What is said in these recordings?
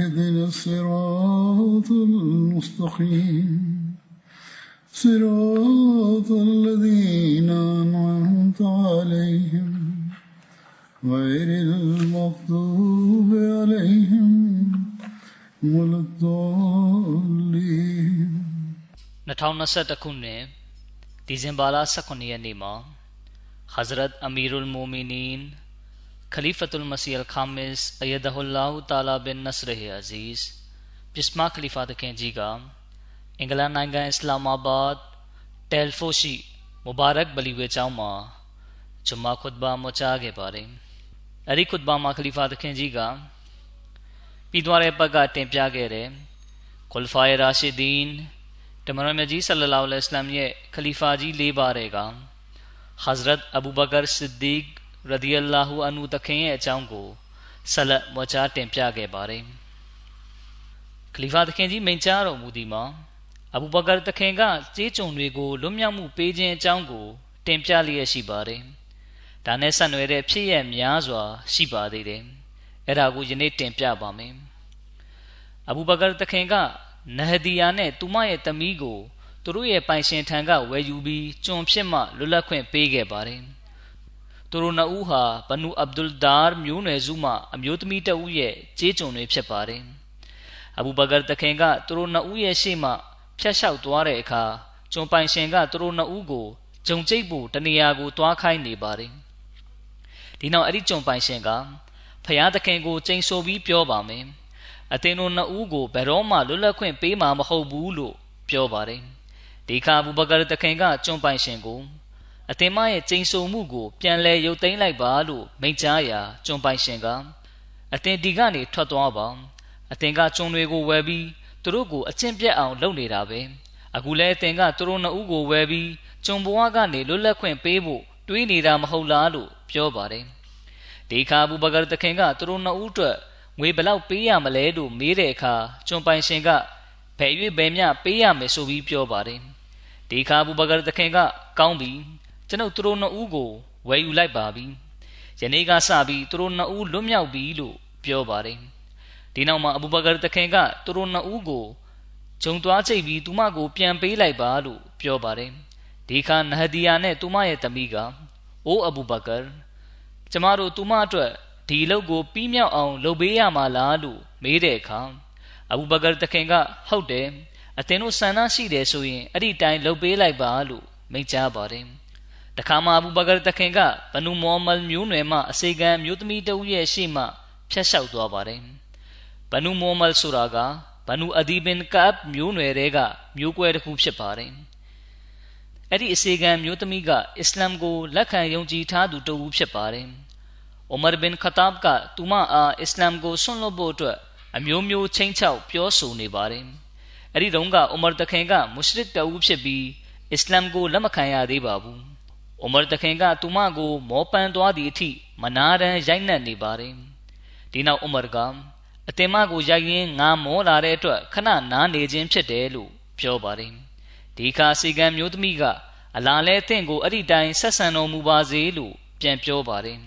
اهدنا الصراط المستقيم صراط الذين أنعمت عليهم غير المغضوب عليهم ولا الضالين 2021ခုနှစ်ဒီဇင်ဘာလ18ရက်နေ့မှာ Hazrat Amirul Mu'minin Khalifatul Masih Al-Khamis Ayyadahullah Ta'ala bin Nasr Aziz ပစ္စမခလီဖာတခင်ကြီးကအင်္ဂလန်နိုင်ငံအစ္စလာမာဘတ်တယ်ဖိုရှိမူဘာရက်ဘလီဝေကျောင်းမှာဂျမာခွတ်ဘာမချခဲ့ပါတယ်။အဲဒီခွတ်ဘာမှာခလီဖာတခင်ကြီးကပြီးသွားတဲ့ဘက်ကတင်ပြခဲ့တဲ့ခွလ်ဖာယရာရှိဒင်းတမန်တော်မြတ်ကြီးဆလလောလ္လဟ်အလัยဟိဝါစလမ်ရဲ့ခလီဖာကြီး၄ပါးတဲ့က Hazrat Abu Bakr Siddiq ရဒီအလာဟူအန်ဟူတခင်ရဲ့အကြောင်းကိုဆက်လက်မွချားတင်ပြခဲ့ပါတယ်ခလီဖာတခင်ကြီးမိန့်ကြားတော်မူသည်မှာအဘူဘကာတခင်ကကြေးကြုံတွေကိုလွတ်မြောက်မှုပေးခြင်းအကြောင်းကိုတင်ပြလျက်ရှိပါတယ်ဒါနဲ့ဆက်နွယ်တဲ့ဖြစ်ရများစွာရှိပါသေးတယ်အဲ့ဒါကိုယနေ့တင်ပြပါမယ်အဘူဘကာတခင်ကနဟဒီယာနဲ့သူမရဲ့သမီးကိုသူတို့ရဲ့ပိုင်ရှင်ထံကဝယ်ယူပြီးကျွန်ဖြစ်မှလွတ်လပ်ခွင့်ပေးခဲ့ပါတယ် သူတို့နှစ်ဦးဟာဘနူအဗ်ဒุลဒါမျိုးနွယ်စုမှအမျိုးသမီးတဦးရဲ့ကြေးကျွန်တွေဖြစ်ပါတယ်အဘူဘကာတခင်ကသူတို့နှစ်ဦးရဲ့ရှေ့မှဖျက်လျှောက်သွားတဲ့အခါကျွန်ပိုင်ရှင်ကသူတို့နှစ်ဦးကိုဂျုံကျိတ်ဖို့တနေရာကိုတွားခိုင်းနေပါတယ်ဒီနောက်အဲ့ဒီကျွန်ပိုင်ရှင်ကဖျားသခင်ကိုကျိန်ဆိုပြီးပြောပါမယ်အသင်တို့နှစ်ဦးကိုဘယ်တော့မှလွတ်လပ်ခွင့်ပေးမှာမဟုတ်ဘူးလို့ပြောပါတယ်ဒီခါဘူဘကာတခင်ကကျွန်းပိုင်ရှင်ကို အသင်မရဲ့ကျိန်ဆိုမှုကို ပြန်လဲရုပ်သိမ်းလိုက်ပါလို့မိန့်ကြားရာကျွန်းပိုင်ရှင်ကအသင်ဒီကနေထွက်သွားပါအသင်ကကျွန်းတွေကိုဝယ်ပြီးသူတို့ကိုအကျင့်ပြတ်အောင်လုပ်နေတာပဲအခုလဲအသင်ကသူတို့နှစ်ဦးကိုဝယ်ပြီးကျွန်းဘဝကနေလွတ်လပ်ခွင့်ပေးဖို့တွေးနေတာမဟုတ်လားလို့ပြောပါတယ်ဒီခါဘူဘကာတခင်ကသူတို့နှစ်ဦးအတွက်ငွေဘလောက်ပေးရမလဲလို့မေးတဲ့အခါကျွန်းပိုင်ရှင်ကဘယ်၍ဘယ်မျှပေးရမယ်ဆိုပြီးပြောပါတယ်ဒီခါဘူဘကာတခင်ကကောင်းပြီ ကျွန်ုပ်သူတို့နှစ်ဦးကိုဝယ်ယူလိုက်ပါပြီယနေ့ကစပြီးသူတို့နှစ်ဦးလွတ်မြောက်ပြီလို့ပြောပါတယ်ဒီနောက်မှာအဘူဘကာတခင်ကသူတို့နှစ်ဦးကိုဂျုံသွားချိတ်ပြီးသူမကိုပြန်ပေးလိုက်ပါလို့ပြောပါတယ်ဒီခါနဟဒီယာနဲ့သူမရဲ့သမီးကအိုးအဘူဘကာကျမတို့သူမအတွက်ဒီအလုပ်ကိုပြီးမြောက်အောင်လုပ်ပေးရမှာလားလို့မေးတဲ့အခါအဘူဘကာတခင်ကဟုတ်တယ်အသင်တို့ဆန္ဒရှိတယ်ဆိုရင်အဲ့ဒီတိုင်းလုပ်ပေးလိုက်ပါလို့မိန့်ကြားပါတယ် တခါမှအဘူဘကာတခင်ကဘနူမောမလ်မျိုးနွယ်မှအစေခံမျိုးသမီးတဦးရဲ့ရှေ့မှဖျက်လျှောက်သွားပါတယ်ဘနူမောမလ်ဆိုတာကဘနူအဒီဘင်ကပ်မျိုးနွယ်တွေကမျိုးကွဲတစ်ခုဖြစ်ပါတယ်အဲ့ဒီအစေခံမျိုးသမီးကအစ္စလာမ်ကိုလက်ခံယုံကြည်ထားသူတဦးဖြစ်ပါတယ်အိုမာဘင်ခတာဘ်ကသူမအားအစ္စလာမ်ကိုဆွန့်လွတ်ဖို့အတွက်အမျိုးမျိုးချင်းချောက်ပြောဆိုနေပါတယ်။အဲဒီတုန်းကအိုမာတခင်ကမုရှရစ်တအူးဖြစ်ပြီးအစ္စလာမ်ကိုလက်မခံရသေးပါဘူး။ အိုမာတခင်ကသူမကိုမောပန်းသွားသည့်အထိမနာတမ်းရိုက်နှက်နေပါတယ်။ဒီနောက်အိုမာကအတင်မကိုရိုက်ရင်းငါမောလာတဲ့အတွက်ခဏနားနေခြင်းဖြစ်တယ်လို့ပြောပါတယ်။ဒီခါစီကံမျိုးသမီးကအလာလဲတင့်ကိုအဲ့ဒီတိုင်းဆက်ဆံတော်မူပါစေလို့ပြန်ပြောပါတယ်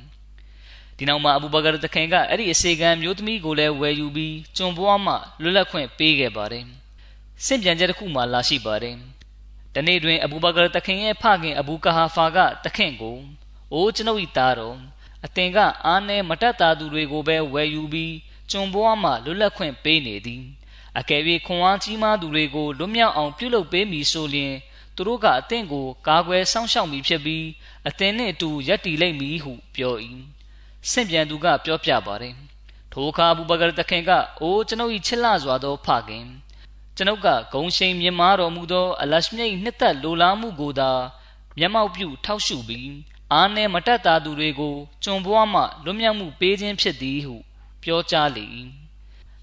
။ဒီနောက်မှာအဘူဘကာတခင်ကအဲ့ဒီအစေခံမျိုးသမီးကိုလည်းဝယ်ယူပြီးကျွံပွားမှလွတ်လပ်ခွင့်ပေးခဲ့ပါတယ်။စင့်ပြန်ချက်တစ်ခုမှလာရှိပါတယ်။ တနေ့တွင်အဘူဘကာတခင်ရဲ့ဖခင်အဘူကာဟာဖာကတခင်ကိုအိုးကျွန်ုပ်၏သားတော်အသင်ကအားနည်းမတတ်တာသူတွေကိုပဲဝယ်ယူပြီးကျွန်ဘွားမှလွတ်လပ်ခွင့်ပေးနေသည်အကယ်၍ခွန်အားကြီးမားသူတွေကိုလွတ်မြောက်အောင်ပြုလုပ်ပေးမည်ဆိုလျှင်သူတို့ကအသင်ကိုကာကွယ်စောင့်ရှောက်မည်ဖြစ်ပြီးအသင်နှင့်အတူရပ်တည်လိမ့်မည်ဟုပြော၏ဆင့်ပြန်သူကပြောပြပါတယ်ထိုအခါဘူဘကာတခင်ကအိုးကျွန်ုပ်၏ချစ်လစွာသောဖခင် ကျွန်ုပ်ကဂုံရှိန်မြင်မာတော်မူသောအလရှမြိတ်နှစ်သက်လိုလားမှုကိုသာမျက်မှောက်ပြုထောက်ရှုပြီးအားနည်းမတတ်တာသူတွေကိုကျွန်ဘွားမှလွတ်မြောက်မှုပေးခြင်းဖြစ်သည်ဟုပြောကြားလေ၏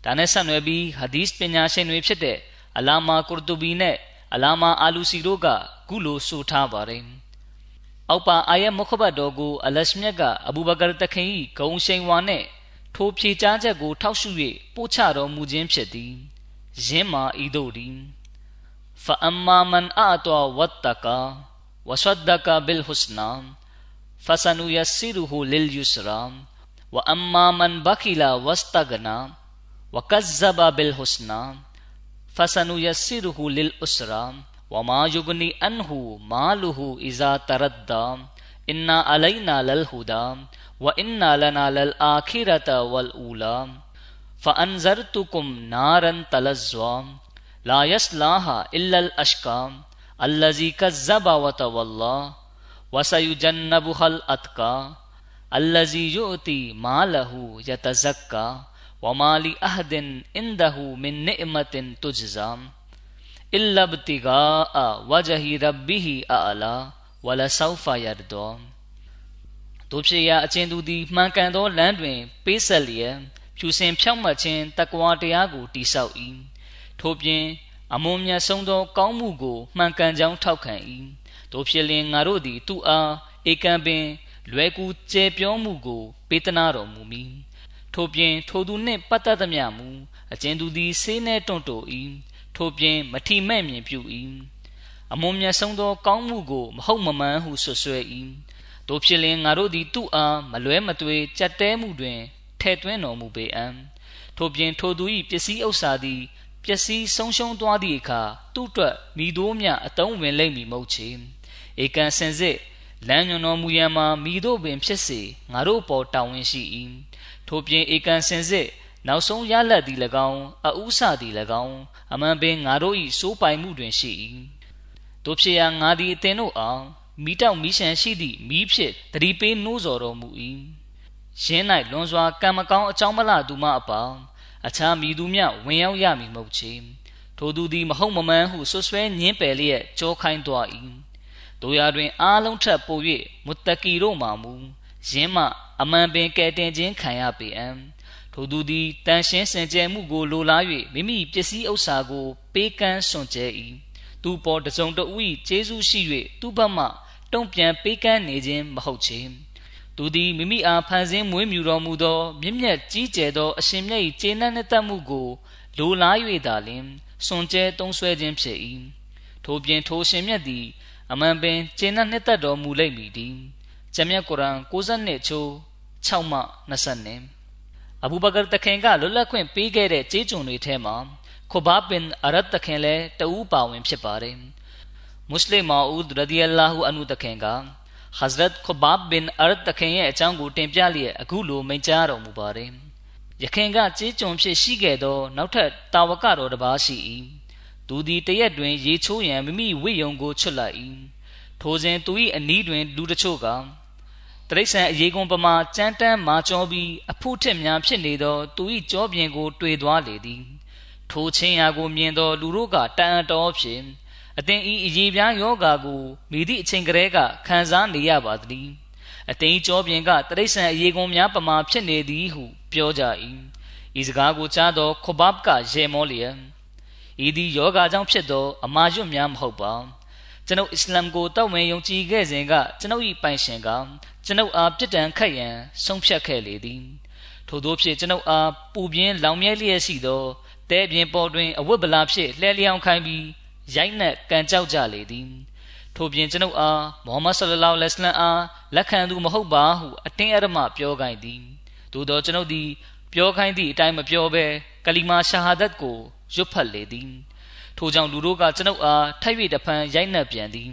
ဒါနဲ့ဆက်နွယ်ပြီးဟာဒီစ်ပညာရှင်တွေဖြစ်တဲ့အလာမာကူတူဘီနဲ့အလာမာအာလူစီတို့ကခုလိုဆိုထားပါတယ်အောက်ပါအာယတ်မုခဘတ်တော်ကိုအလရှမြတ်ကအဘူဘကာတခင်၏ဂုံရှိန်ဝါနဲ့ထိုဖြေကြားချက်ကိုထောက်ရှု၍ပို့ချတော်မူခြင်းဖြစ်သည် જેમાં ઈદોરી فأما من أعطى واتقى وصدق بالحسنى فسنيسره لليسرى وأما من بخل واستغنى وكذب بالحسنى فسنيسره للأسرى وما يغني عنه ماله إذا تردى إنا علينا للهدى وإنا لنا للآخرة والأولى فأنذرتكم نارا تلظى لا يصلاها إلا الأشقى الذي كذب وتولى وسيجنبها الأتقى الذي يؤتي ماله يتزكى وما لأحد عنده من نعمة تجزى إلا ابتغاء وجه ربه أعلى ولسوف يرضى တို့ဖြစ်ရာအကျဉ်သူသည်မှန်ကန်သောလမ်းတွင် ပေးဆက်လျက် ဖြူစင်ဖြောင့်မတ်ခြင်းတကွာတရားကိုတိဆောက်၏ထို့ပြင်အမွန်မြတ်ဆုံးသောကောင်းမှုကိုမှန်ကန်ကြောင်းထောက်ခံ၏တို့ဖြစ်လျင်ငါတို့သည်သူ့အားဧကံပင် လွယ်ကူကျဲပြောမှုကိုပေးသနာတော်မူမည်ထို့ပြင်ထိုသူနှင့်ပတ်သက်သမျှမူအကျဉ်သူသည်ဆေးနှဲတွန့်တို၏ထို့ပြင်မထီမဲ့မြင်ပြု၏အမွန်မြတ်ဆုံးသောကောင်းမှုကိုမဟုတ်မမှန်ဟုဆွဆွဲ၏တို့ဖြစ်လင်ငါတို့သည်သူ့အားမလွဲမသွေကြက်တဲမှုတွင် ထဲ့သွင်းတော်မူပေအံထို့ပြင်ထိုသူ၏ပစ္စည်းဥစ္စာသည်ပျက်စီးဆုံးရှုံးသွားသည့်အခါသူ့အတွက်မိတို့မြအတုံးဝင်လိမ့်မည်မဟုတ်ချေဧကန်စင်စစ်လမ်းညွန်တော်မူရန်မှာမိတို့ပင်ဖြစ်စေငါတို့ပေါ်တာဝန်ရှိ၏ထို့ပြင်ဧကန်စင်စစ်နောက်ဆုံးရလတ်သည်၎င်းအဥ္စသည်၎င်းအမှန်ပင်ငါတို့၏စိုးပိုင်မှုတွင်ရှိ၏တို့ဖြစ်ရာငါသည်အသင်တို့အောင်မိတောက်မိရှံရှိသည့်မိဖြစ်တတိပေးနှိုးဆော်တော်မူ၏ ရင်း၌လွန်စွာကံမကောင်းအကြောင်းမလားသူမအပေါင်းအခြားမိသူမြဝင်ရောက်ရမည်မဟုတ်ချေထိုသူသည်မဟုတ်မမှန်ဟုဆွဆွဲညင်းပယ်လျက်ကြောခိုင်းသွား၏တို့ရာတွင်အားလုံးထက်ပို၍မုတ္တကီတို့မှမူရင်းမှအမှန်ပင်ကဲတင်ခြင်းခံရပေအံထိုသူသည်တန်ရှင်းစင်ကြယ်မှုကိုလိုလား၍မိမိပစ္စည်းဥစ္စာကို ပေးကမ်းစွန့်ကြဲ၏သူပေါ်တစုံတဦး၏ကျေးဇူးရှိ၍သူ့ဘက်မှတုံ့ပြန်ပေးကမ်းနေခြင်းမဟုတ်ချေ သူသည်မိမိအားဖန်ဆင်းမွေးမြူတော်မူသောမြင့်မြတ်ကြီးကျယ်သောအရှင်မြတ်၏ခြေနှံ့နှက်မှုကိုလိုလား၍သာလျှင်စွန်ကျဲတုံးဆွဲခြင်းဖြစ်၏ထို့ပြင်ထိုရှင်မြတ်သည်အမှန်ပင်ခြေနှံ့နှက်တော်မူလိမ့်မည်သည်ဂျမ်မြတ်ကုရ်အာန်62ချိုး6မှ20နဲ့အဘူဘကာတခင်ကလွတ်လပ်ခွင့်ပေးခဲ့တဲ့ကြေးကျွန်တွေထဲမှာခိုဘာဘင်အရတ်တခင်လည်းတဦးပါဝင်ဖြစ်ပါတယ်မွတ်စလင်မာဦးရဒီအလာဟူအနုတခင်က Hazrat Khubab bin Ard တခင်ရဲ့အကြောင်းကိုတင်ပြလျက်အခုလိုမိန့်ကြားတော်မူပါတယ်။ယခင်ကကြေးကျွန်ဖြစ်ရှိခဲ့သော နောက်ထပ်တာဝကတော်တစ်ပါးရှိ၏။သူသည်တရက်တွင် ရေချိုးရန်မိမိဝိယုံကိုချွတ်လိုက်၏။ထိုစဉ်သူ၏အနီးတွင်လူတချို့ကတရိษံအရေးကွန်ပမာကြမ်းတမ်းမာကျောပြီးအဖို့ထက်များဖြစ်နေသောသူ၏ကြောပြင်ကို တွေ့သွားလေသည်။ထိုချင်းရာကိုမြင်သောလူတို့ကတန်အတော်ဖြင့် အသင်ဤအရေးပြားယောဂါကိုမိသည့်အချိန်ကလေးကခံစားနေရပါသည်အသင်ကြောပြင်ကတရိษံအရေးကုံများပမာဖြစ်နေသည်ဟုပြောကြ၏ဤစကားကိုကြားသောခဘပ်ကရေမောလျက်ဤသည်ယောဂါကြောင့်ဖြစ်သောအမာရွတ်များမဟုတ်ပါကျွန်ုပ်အစ္စလမ်ကိုတောက်ဝင်ယုံကြည်ခဲ့စဉ်ကကျွန်ုပ်၏ပိုင်ရှင်ကကျွန်ုပ်အားပြစ်ဒဏ်ခတ်ရန်ဆုံးဖြတ်ခဲ့လေသည်ထို့သောဖြင့်ကျွန်ုပ်အားပူပြင်းလောင်မြဲလျက်ရှိသောတဲပြင်းပေါ်တွင်အဝတ်ဗလာဖြင့်လှဲလျောင်းခိုင်းပြီး ရိုက်နှက်ကန်ကြောက်ကြလေသည်ထို့ပြင်ကျွန်ုပ်အားမုဟမ္မဒ်ဆလလောလဟ်အလัยဟ်အားလက်ခံသူမဟုတ်ပါဟုအတင်းအဓမ္မပြောခိုင်းသည်သို့သောကျွန်ုပ်သည်ပြောခိုင်းသည့်အတိုင်းမပြောဘဲကလီမာရှာဟာဒတ်ကိုရွတ်ဖတ်လေသည်ထို့ကြောင့်လူတို့ကကျွန်ုပ်အားထိုက်၍တဖန်ရိုက်နှက်ပြန်သည်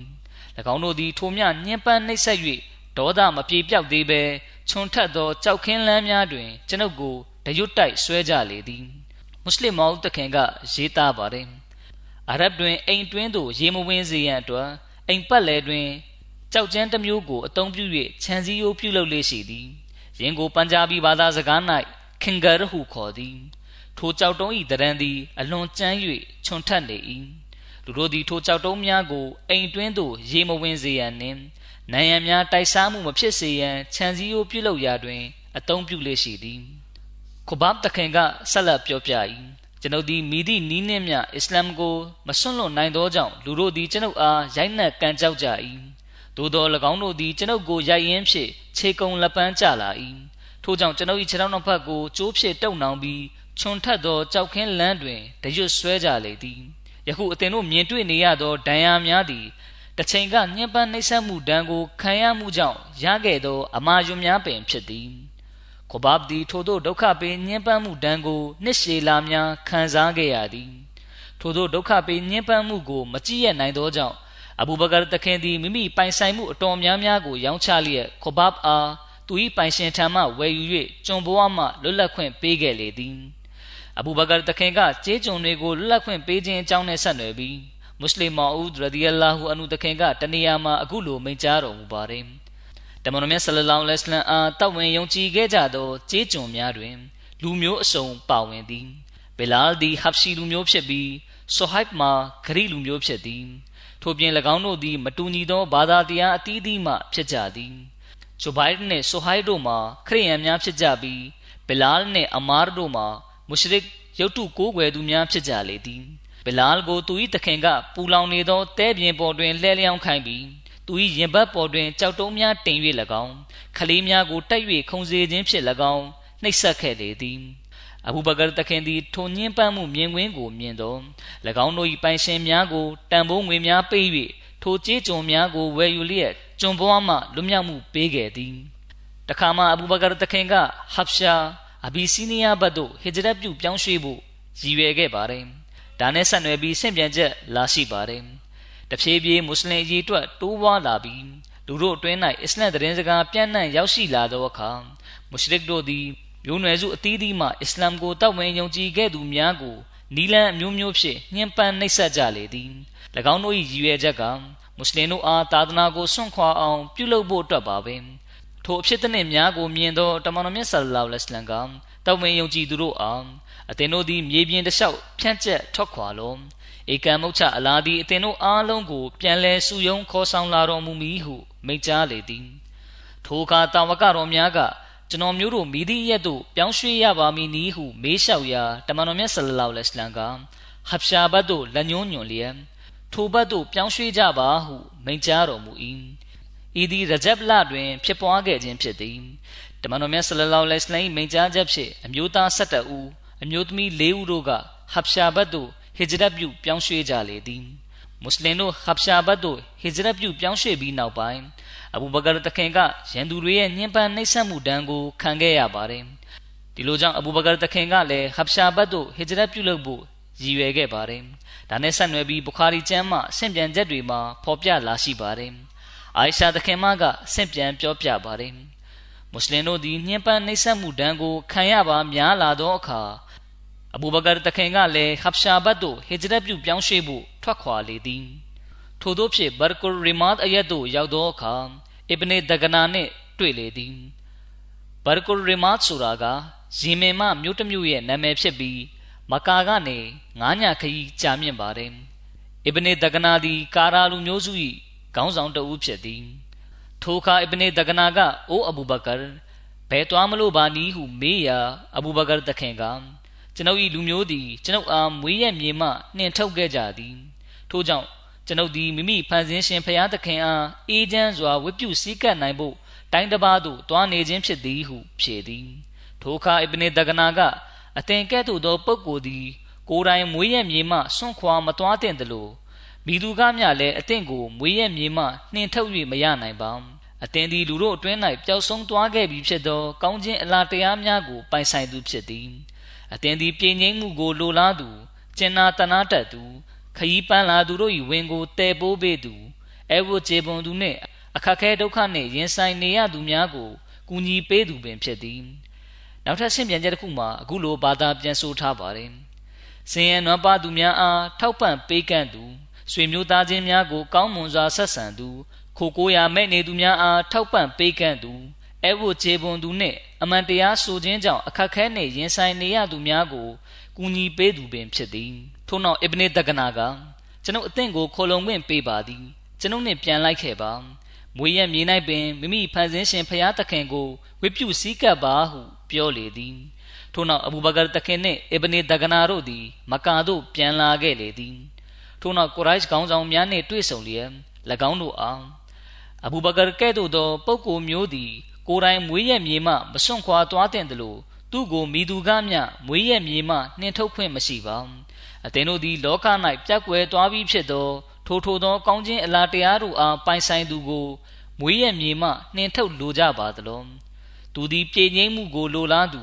၎င်းတို့သည်ထိုမြညှဉ်းပန်းနှိပ်စက်၍ဒေါသမပြေပြောက်သေးဘဲခြုံထက်သောကြောက်ခင်းလမ်းများတွင်ကျွန်ုပ်ကိုတရွတ်တိုက်ဆွဲကြလေသည်မွတ်စလင်မောင်တခင်ကရေးသားပါတယ် အာရဗ်တွင်အိမ်တွင်းသို့ရေမဝင်စေရန်အတွက်အိမ်ပတ်လည်တွင်ကြောက်ကျန်းတစ်မျိုးကိုအသုံးပြု၍ခြံစည်းရိုးပြုလုပ်လေရှိသည်ယင်းကိုပန်ဂျာဘီဘာသာစကား၌ခင်ဂရဟုခေါ်သည် ထိုကြောက်တုံး၏တရံသည် အလွန်ကျန်း၍ခြုံထက်နေ၏လူတို့သည်ထိုကြောက်တုံးများကိုအိမ်တွင်းသို့ရေမဝင်စေရန်နှင့်နိုင်ရန်များတိုက်စားမှုမဖြစ်စေရန်ခြံစည်းရိုးပြုလုပ်ရာတွင် အသုံးပြုလေရှိသည်ခုဘတ်တခင်ကဆက်လက်ပြောပြ၏ ကျွန်ုပ်သည်မိသည့်နီးနှင့်မြအစ္စလာမ်ကိုမစွန့်လွတ်နိုင်သောကြောင့်လူတို့သည်ကျွန်ုပ်အားရိုက်နှက်ကန်ကြောက်ကြ၏သို့သော၎င်းတို့သည်ကျွန်ုပ်ကိုရိုက်ရင်းဖြင့်ခြေကုံလက်ပန်းကျလာ၏ထို့ကြောင့်ကျွန်ုပ်၏ခြေထောက်နှစ်ဖက်ကိုကျိုးဖြင့်တုံနှောင်ပြီးခြုံထက်သောကြောက်ခင်းလမ်းတွင်တရွတ်ဆွဲကြလေသည်ယခုအသင်တို့မြင်တွေ့နေရသောဒဏ်ရာများသည်တချိန်ကညှဉ်းပန်းနှိပ်စက်မှုဒဏ်ကိုခံရမှုကြောင့်ရခဲ့သောအမာယွန်များပင်ဖြစ်သည် ကိုဘပ်ဒီထိုတို့ဒုက္ခပေးညှဉ်းပန်းမှုဒဏ်ကိုနှစ်ရှည်လာများခံစားခဲ့ရသည်ထိုတို့ဒုက္ခပေးညှဉ်းပန်းမှုကိုမကြည့်ရနိုင်သောကြောင့်အဘူဘကာတခင်သည်မိမိပိုင်ဆိုင်မှုအတော်များများကိုရောင်းချလျက်ကိုဘပ်အားသူ၏ပိုင်ရှင်ထံမှဝယ်ယူ၍ကျွန်ဘဝမှလွတ်လပ်ခွင့်ပေးခဲ့လေသည်အဘူဘကာတခင်ကကျေးကျွန်တွေကိုလွတ်လပ်ခွင့်ပေးခြင်းအကြောင်းနဲ့ဆက်နွယ်ပြီးမွတ်စလင်မော်ဦးရဒီအလာဟူအန်ဟူတခင်ကတနေရာမှာအခုလိုမိန့်ကြားတော်မူပါတယ်တ မန်တော်မြတ်ဆလလောင်လဟ်အလัยဟ်အားတောက်ဝင်ယုံကြည်ခဲ့ကြသောကျေးကျွန်များတွင် လူမျိုးအစုံပါဝင်သည်ဘီလာဒီဟပ်ရှီလူမျိုးဖြစ်ပြီးဆိုဟိုက်မှာဂရီလူမျိုးဖြစ်သည်ထို့ပြင်၎င်းတို့သည်မတူညီသောဘာသာတရားအသီးသီးမှဖြစ်ကြသည်ဂျိုဘိုင်နှင့်ဆိုဟိုက်တို့မှာခရိယန်များဖြစ်ကြပြီးဘီလာနှင့်အမားတို့မှာမုရှရစ်ရုတ်တုကိုးကွယ်သူများဖြစ်ကြလေသည်ဘီလာကိုသူ၏တခင်ကပူလောင်နေသောတဲပြင်ပေါ်တွင်လှဲလျောင်းခိုင်းပြီး သူ၏ရင်ဘတ်ပေါ်တွင်ကြောက်တုံးများတင်၍၎င်းခလေးများကိုတိုက်၍ခုံစေခြင်းဖြင့်၎င်းနှိပ်စက်ခဲ့လေသည်အဘူဘကာတခင်သည်ထိုညှင်းပန်းမှုမြင်ကွင်းကိုမြင်သော၎င်းတို့၏ပိုင်ရှင်များကိုတန်ဖိုးငွေများပေး၍ထိုကြေးကျွန်များကိုဝယ်ယူလျက်ကျွန်ဘွားမှလွတ်မြောက်မှုပေးခဲ့သည်တခါမှအဘူဘကာတခင်ကဟပ်ရှာအဘီစီးနီးယားဘတ်သို့ဟစ်ဂျရတ်ပြုပြောင်းရွှေ့ဖို့ရည်ရွယ်ခဲ့ပါတယ်ဒါနဲ့ဆက်နွယ်ပြီးဆင့်ပြန်ချက်လာရှိပါတယ် တဖြည်းဖြည်းမွတ်စလင်အရေးအတွက်တိုးပွားလာပြီးလူတို့အတွင်း၌အစ္စလမ်သတင်းစကားပြန့်နှံ့ရောက်ရှိလာသောအခါမုရှရစ်တို့သည်မျိုးနွယ်စုအသီးသီးမှအစ္စလာမ်ကိုတောက်ဝင်ယုံကြည်ခဲ့သူများကိုနီလန်အမျိုးမျိုးဖြင့်ညှဉ်းပန်းနှိပ်စက်ကြလေသည်၎င်းတို့၏ရည်ရွယ်ချက်ကမွတ်စလင်တို့အားသာသနာကိုစွန့်ခွာအောင်ပြုလုပ်ဖို့အတွက်ပါပဲထိုအဖြစ်တဲ့များကိုမြင်သောတမန်တော်မြတ်ဆလ္လာလဟ်အလိုင်းဝါဆလမ်ကတောက်ဝင်ယုံကြည်သူတို့အားအသင်တို့သည်မြေပြင်တစ်လျှောက်ဖြန့်ကျက်ထွက်ခွာလော ဧကံမုတ်ချအလာသည်အသင်တို့အားလုံးကို ပြန်လဲစုယုံခေါ်ဆောင်လာတော်မူမည်ဟုမိန့်ကြားလေသည်ထိုအခါတာဝကတော်များကကျွန်တော်မျိုးတို့မိသည့်ရက်သို့ပြောင်းရွှေ့ရပါမည်နည်းဟုမေးလျှောက်ရာတမန်တော်မြတ်ဆလလောလဟ်အလัยဟ်ကဟပ်ရှာဘတ်သို့လက်ညှိုးညွှန်လျက်ထိုဘတ်သို့ပြောင်းရွှေ့ကြပါဟုမိန့်ကြားတော်မူ၏ဤသည်ရဂျပ်လတွင်ဖြစ်ပွားခဲ့ခြင်းဖြစ်သည်တမန်တော်မြတ်ဆလလောလဟ်အလัยဟ်မိန့်ကြားချက်ဖြင့်အမျိုးသား17ဦးအမျိုးသမီး၄ဦးတို့ကဟပ်ရှာဘတ်သို့ ဟစ်ဂျရတ်ပြုပြောင်းရွှေ့ကြလေသည်မွတ်စလင်တို့ဟပ်ရှာဘတ်သို့ဟစ်ဂျရတ်ပြုပြောင်းရွှေ့ပြီးနောက်ပိုင်းအဘူဘကာတခင်ကရန်သူတွေရဲ့ညှဉ်းပန်းနှိပ်စက်မှုဒဏ်ကိုခံခဲ့ရပါတယ်ဒီလိုကြောင့်အဘူဘကာတခင်ကလည်းဟပ်ရှာဘတ်သို့ဟစ်ဂျရတ်ပြုလုပ်ဖို့ရည်ရွယ်ခဲ့ပါတယ်ဒါနဲ့ဆက်နွယ်ပြီးဘုခါရီကျမ်းမှဆင့်ပြန်ချက်တွေမှာဖော်ပြလာရှိပါတယ်အိုင်ရှာတခင်မကဆင့်ပြန်ပြောပြပါတယ်မွတ်စလင်တို့သည်ညှဉ်းပန်းနှိပ်စက်မှုဒဏ်ကိုခံရပါများလာသောအခါ အဘူဘကာတခင်ကလည်းဟပ်ရှာဘတ်သို့ဟစ်ဂျရတ်ပြုပြောင်းရွှေ့ဖို့ထွက်ခွာလေသည်ထို့သောဖြင့်ဘာကူရီမတ်အယတ်သို့ရောက်သောအခါအစ်ဘနေဒဂနာနှင့်တွေ့လေသည်ဘာကူရီမတ်ဆိုတာကဇီမင်မမြို့တစ်မြို့ရဲ့နာမည်ဖြစ်ပြီးမကာကနေငါးညခရီးကြာမြင့်ပါတယ်အစ်ဘနေဒဂနာသည်ကာရာလူမျိုးစု၏ခေါင်းဆောင်တဦးဖြစ်သည်ထိုအခါအစ်ဘနေဒဂနာကအိုအဘူဘကာဘယ်သွားမလို့ပါနည်းဟုမေးရာအဘူဘကာတခင်က ကျွန်ုပ်၏လူမျိုးသည်ကျွန်ုပ်အားမွေးရမြေမှနှင်ထုတ်ခဲ့ကြသည်ထို့ကြောင့်ကျွန်ုပ်သည်မိမိဖန်ဆင်းရှင်ဖျားသခင်အားအေးချမ်းစွာဝတ်ပြုစည်းကပ်နိုင်ဖို့တိုင်းတစ်ပါးသို့တွားနေခြင်းဖြစ်သည်ဟုဖြေသည်ထိုအခါအစ်ဘနေဒဂနာကအသင်ကဲ့သို့သောပုဂ္ဂိုလ်သည်ကိုယ်တိုင်မွေးရမြေမှဆွန့်ခွာမသွားတဲ့တလို့မိသူကမျှလည်းအသင်ကိုမွေးရမြေမှနှင်ထုတ်၍မရနိုင်ပါအသင်သည်လူတို့အတွင်း၌ပျောက်ဆုံးသွားခဲ့ပြီဖြစ်သောကောင်းခြင်းအလားတရားများကိုပိုင်ဆိုင်သူဖြစ်သည် အသင်သည်ပြင်းငိမ့်မှုကိုလိုလားသူကျင်နာတနာတတ်သူခยีပန်းလာသူတို့၏ဝင်ကိုတဲပိုးပေးသူအဲဝတ်ကျေပွန်သူနှင့်အခက်ခဲဒုက္ခနှင့်ရင်ဆိုင်နေရသူများကိုကူညီပေးသူပင်ဖြစ်သည်နောက်ထပ်ဆင့်ပြန်ချက်တစ်ခုမှာအခုလိုဘာသာပြန်ဆိုထားပါတယ်စင်ရနွမ်းပါသူများအားထောက်ပံ့ပေးကန့်သူဆွေမျိုးသားချင်းများကိုကောင်းမွန်စွာဆက်ဆံသူခိုကိုရာမဲ့နေသူများအားထောက်ပံ့ပေးကန့်သူ အဲဝတ်ခြေပွန်သူနှင့်အမှန်တရားဆိုခြင်းကြောင့်အခက်ခဲနှင့်ရင်ဆိုင်နေရသူများကိုကူညီပေးသူပင်ဖြစ်သည်ထို့နောက်အစ်ဘနေတကနာကကျွန်ုပ်အသင်ကိုခေါ်လုံခွင့်ပေးပါသည်ကျွန်ုပ်နှင့်ပြန်လိုက်ခဲ့ပါမွေရက်မြေ၌ပင်မိမိဖန်ဆင်းရှင်ဖျားသခင်ကိုဝိပုစည်းကပ်ပါဟုပြောလေသည်ထို့နောက်အဘူဘကာတခင်နှင့်အစ်ဘနေတကနာတို့သည်မကာသို့ပြန်လာခဲ့လေသည်ထို့နောက်ကိုရိုက်ခေါင်းဆောင်များနှင့်တွေ့ဆုံလျက်၎င်းတို့အားအဘူဘကာကဲ့သို့သောပုဂ္ဂိုလ်မျိုးသည် ကိုယ်တိုင်မွေးရက်မြေမှမစွန့်ခွာသွားတဲ့တလို့သူ့ကိုမိသူကမျှမွေးရက်မြေမှနှင်ထုတ်ခွင့်မရှိပါအသင်တို့သည်လောက၌ပြက်ကွယ်သွားပြီးဖြစ်သောထိုထိုသောကောင်းခြင်းအလားတရားတို့အားပိုင်ဆိုင်သူကိုမွေးရက်မြေမှနှင်ထုတ်လိုကြပါသလောသူသည်ပြေငိမ့်မှုကိုလိုလားသူ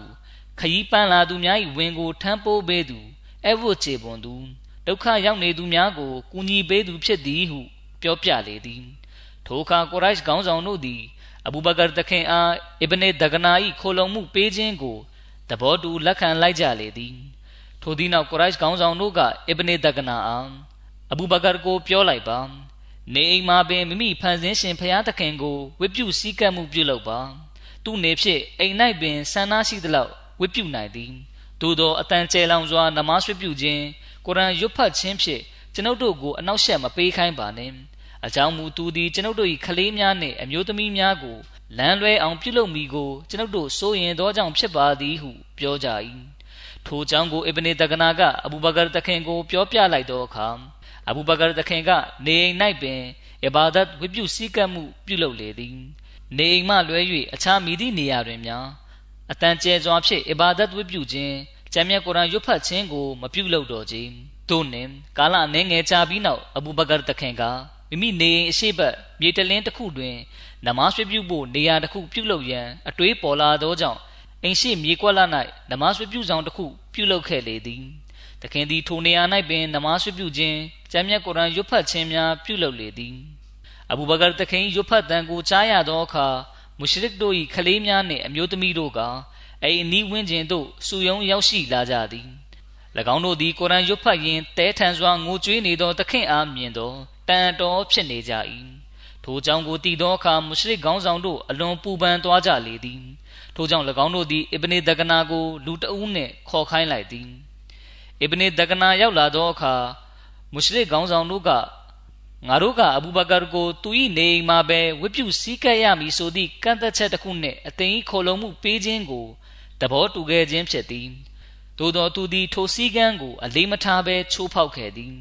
ခยีပန်းလာသူများ၏ဝင်ကိုထမ်းပိုးပေးသူအဝတ်ချေပွန်သူဒုက္ခရောက်နေသူများကိုကူညီပေးသူဖြစ်သည်ဟု ပြောပြလေသည်ထိုအခါကိုရိုက်ခေါင်းဆောင်တို့သည် အဘူဘကာတခင်အားအစ်ဘနေဒဂနာ၏ခိုလုံမှုပေးခြင်းကိုသဘောတူလက်ခံလိုက်ကြလေသည်ထိုသည့်နောက်ကိုရိုက်ခေါင်းဆောင်တို့ကအစ်ဘနေဒဂနာအားအဘူဘကာကိုပြောလိုက်ပါနေအိမ်မှာပင်မိမိဖန်ဆင်းရှင်ဖျားသခင်ကိုဝိပုစည်းကပ်မှုပြုလုပ်ပါသူ့နေဖြစ်အိမ်၌ပင်ဆန္ဒရှိသလောက်ဝိပုနိုင်သည်သို့သောအတန်ကျဲလောင်စွာနမတ်ဝိပုခြင်းကုရ်အာန်ရွတ်ဖတ်ခြင်းဖြင့်ကျွန်ုပ်တို့ကိုအနောက်ရှက်မပေးခိုင်းပါနှင့် အကြောင်းမူသူသည်ကျွန်ုပ်တို့၏ခလေးများနှင့်အမျိုးသမီးများကိုလမ်းလွဲအောင်ပြုလုပ်မိကိုကျွန်ုပ်တို့စိုးရင်သောကြောင့်ဖြစ်ပါသည်ဟုပြောကြ၏ထိုကြောင့်ကိုအစ်ဘနေတကနာကအဘူဘကာတခင်ကိုပြောပြလိုက်သောအခါအဘူဘကာတခင်ကနေအိမ်၌ပင်အဘာဒတ်ဝိပုစည်းကပ်မှုပြုလုပ်လေသည်နေအိမ်မှလွဲ၍အခြားမိသည့်နေရာတွင်များအတန်ကျဲစွာဖြင့်အဘာဒတ်ဝိပုခြင်းကျမ်းမြတ်ကုရ်အာန်ရွတ်ဖတ်ခြင်းကိုမပြုလုပ်တော့ကြ။သို့နှင့်ကာလအနည်းငယ်ကြာပြီးနောက်အဘူဘကာတခင်က မိမိနေအိမ်အရှိတ်မြေတလင်းတစ်ခုတွင်နမတ်ပြုဖို့နေရာတစ်ခုပြုလုပ်ရန်အတွေးပေါ်လာသောကြောင့်အိမ်ရှိမြေကွက်လ၌နမတ်ပြုဆောင်တစ်ခုပြုလုပ်ခဲ့လေသည်။သခင်သည်ထိုနေရာ၌ပင်နမတ်ပြုခြင်းကျမ်းမြတ်ကုရ်အာန်ရွတ်ဖတ်ခြင်းများပြုလုပ်လေသည်။အဘူဘကာသခင်ရွတ်ဖတ်တန်ကိုကြားရသောအခါမုရှရစ်တို့၏ခလေးများနှင့်အမျိုးသမီးတို့ကအိမ်အနီးဝန်းကျင်သို့စုယုံရောက်ရှိလာကြသည်၎င်းတို့သည်ကုရ်အာန်ရွတ်ဖတ်ရင်းတဲထန်စွာငိုကြွေးနေသောသခင်အားမြင်သော တန်တော်ဖြစ်နေကြ၏ထိုကြောင့်ကိုတည်သောအခါမုရှရစ်ခေါင်းဆောင်တို့အလွန်ပူပန်သွားကြလေသည်ထိုကြောင့်၎င်းတို့သည်အစ်ဘနေဒကနာကိုလူတအုပ်နှင့်ခေါ်ခိုင်းလိုက်သည်အစ်ဘနေဒကနာရောက်လာသောအခါမုရှရစ်ခေါင်းဆောင်တို့ကငါတို့ကအဘူဘကာကိုသူ၏နေအိမ်မှာပဲဝိပုစည်းကပ်ရမည်ဆိုသည့်ကန့်သက်ချက်တစ်ခုနှင့်အသိ၏ခေါ်လုံမှုပေးခြင်းကိုသဘောတူခဲ့ခြင်းဖြစ်သည်သို့သောသူသည်ထိုစည်းကမ်းကိုအလေးမထားဘဲချိုးဖောက်ခဲ့သည်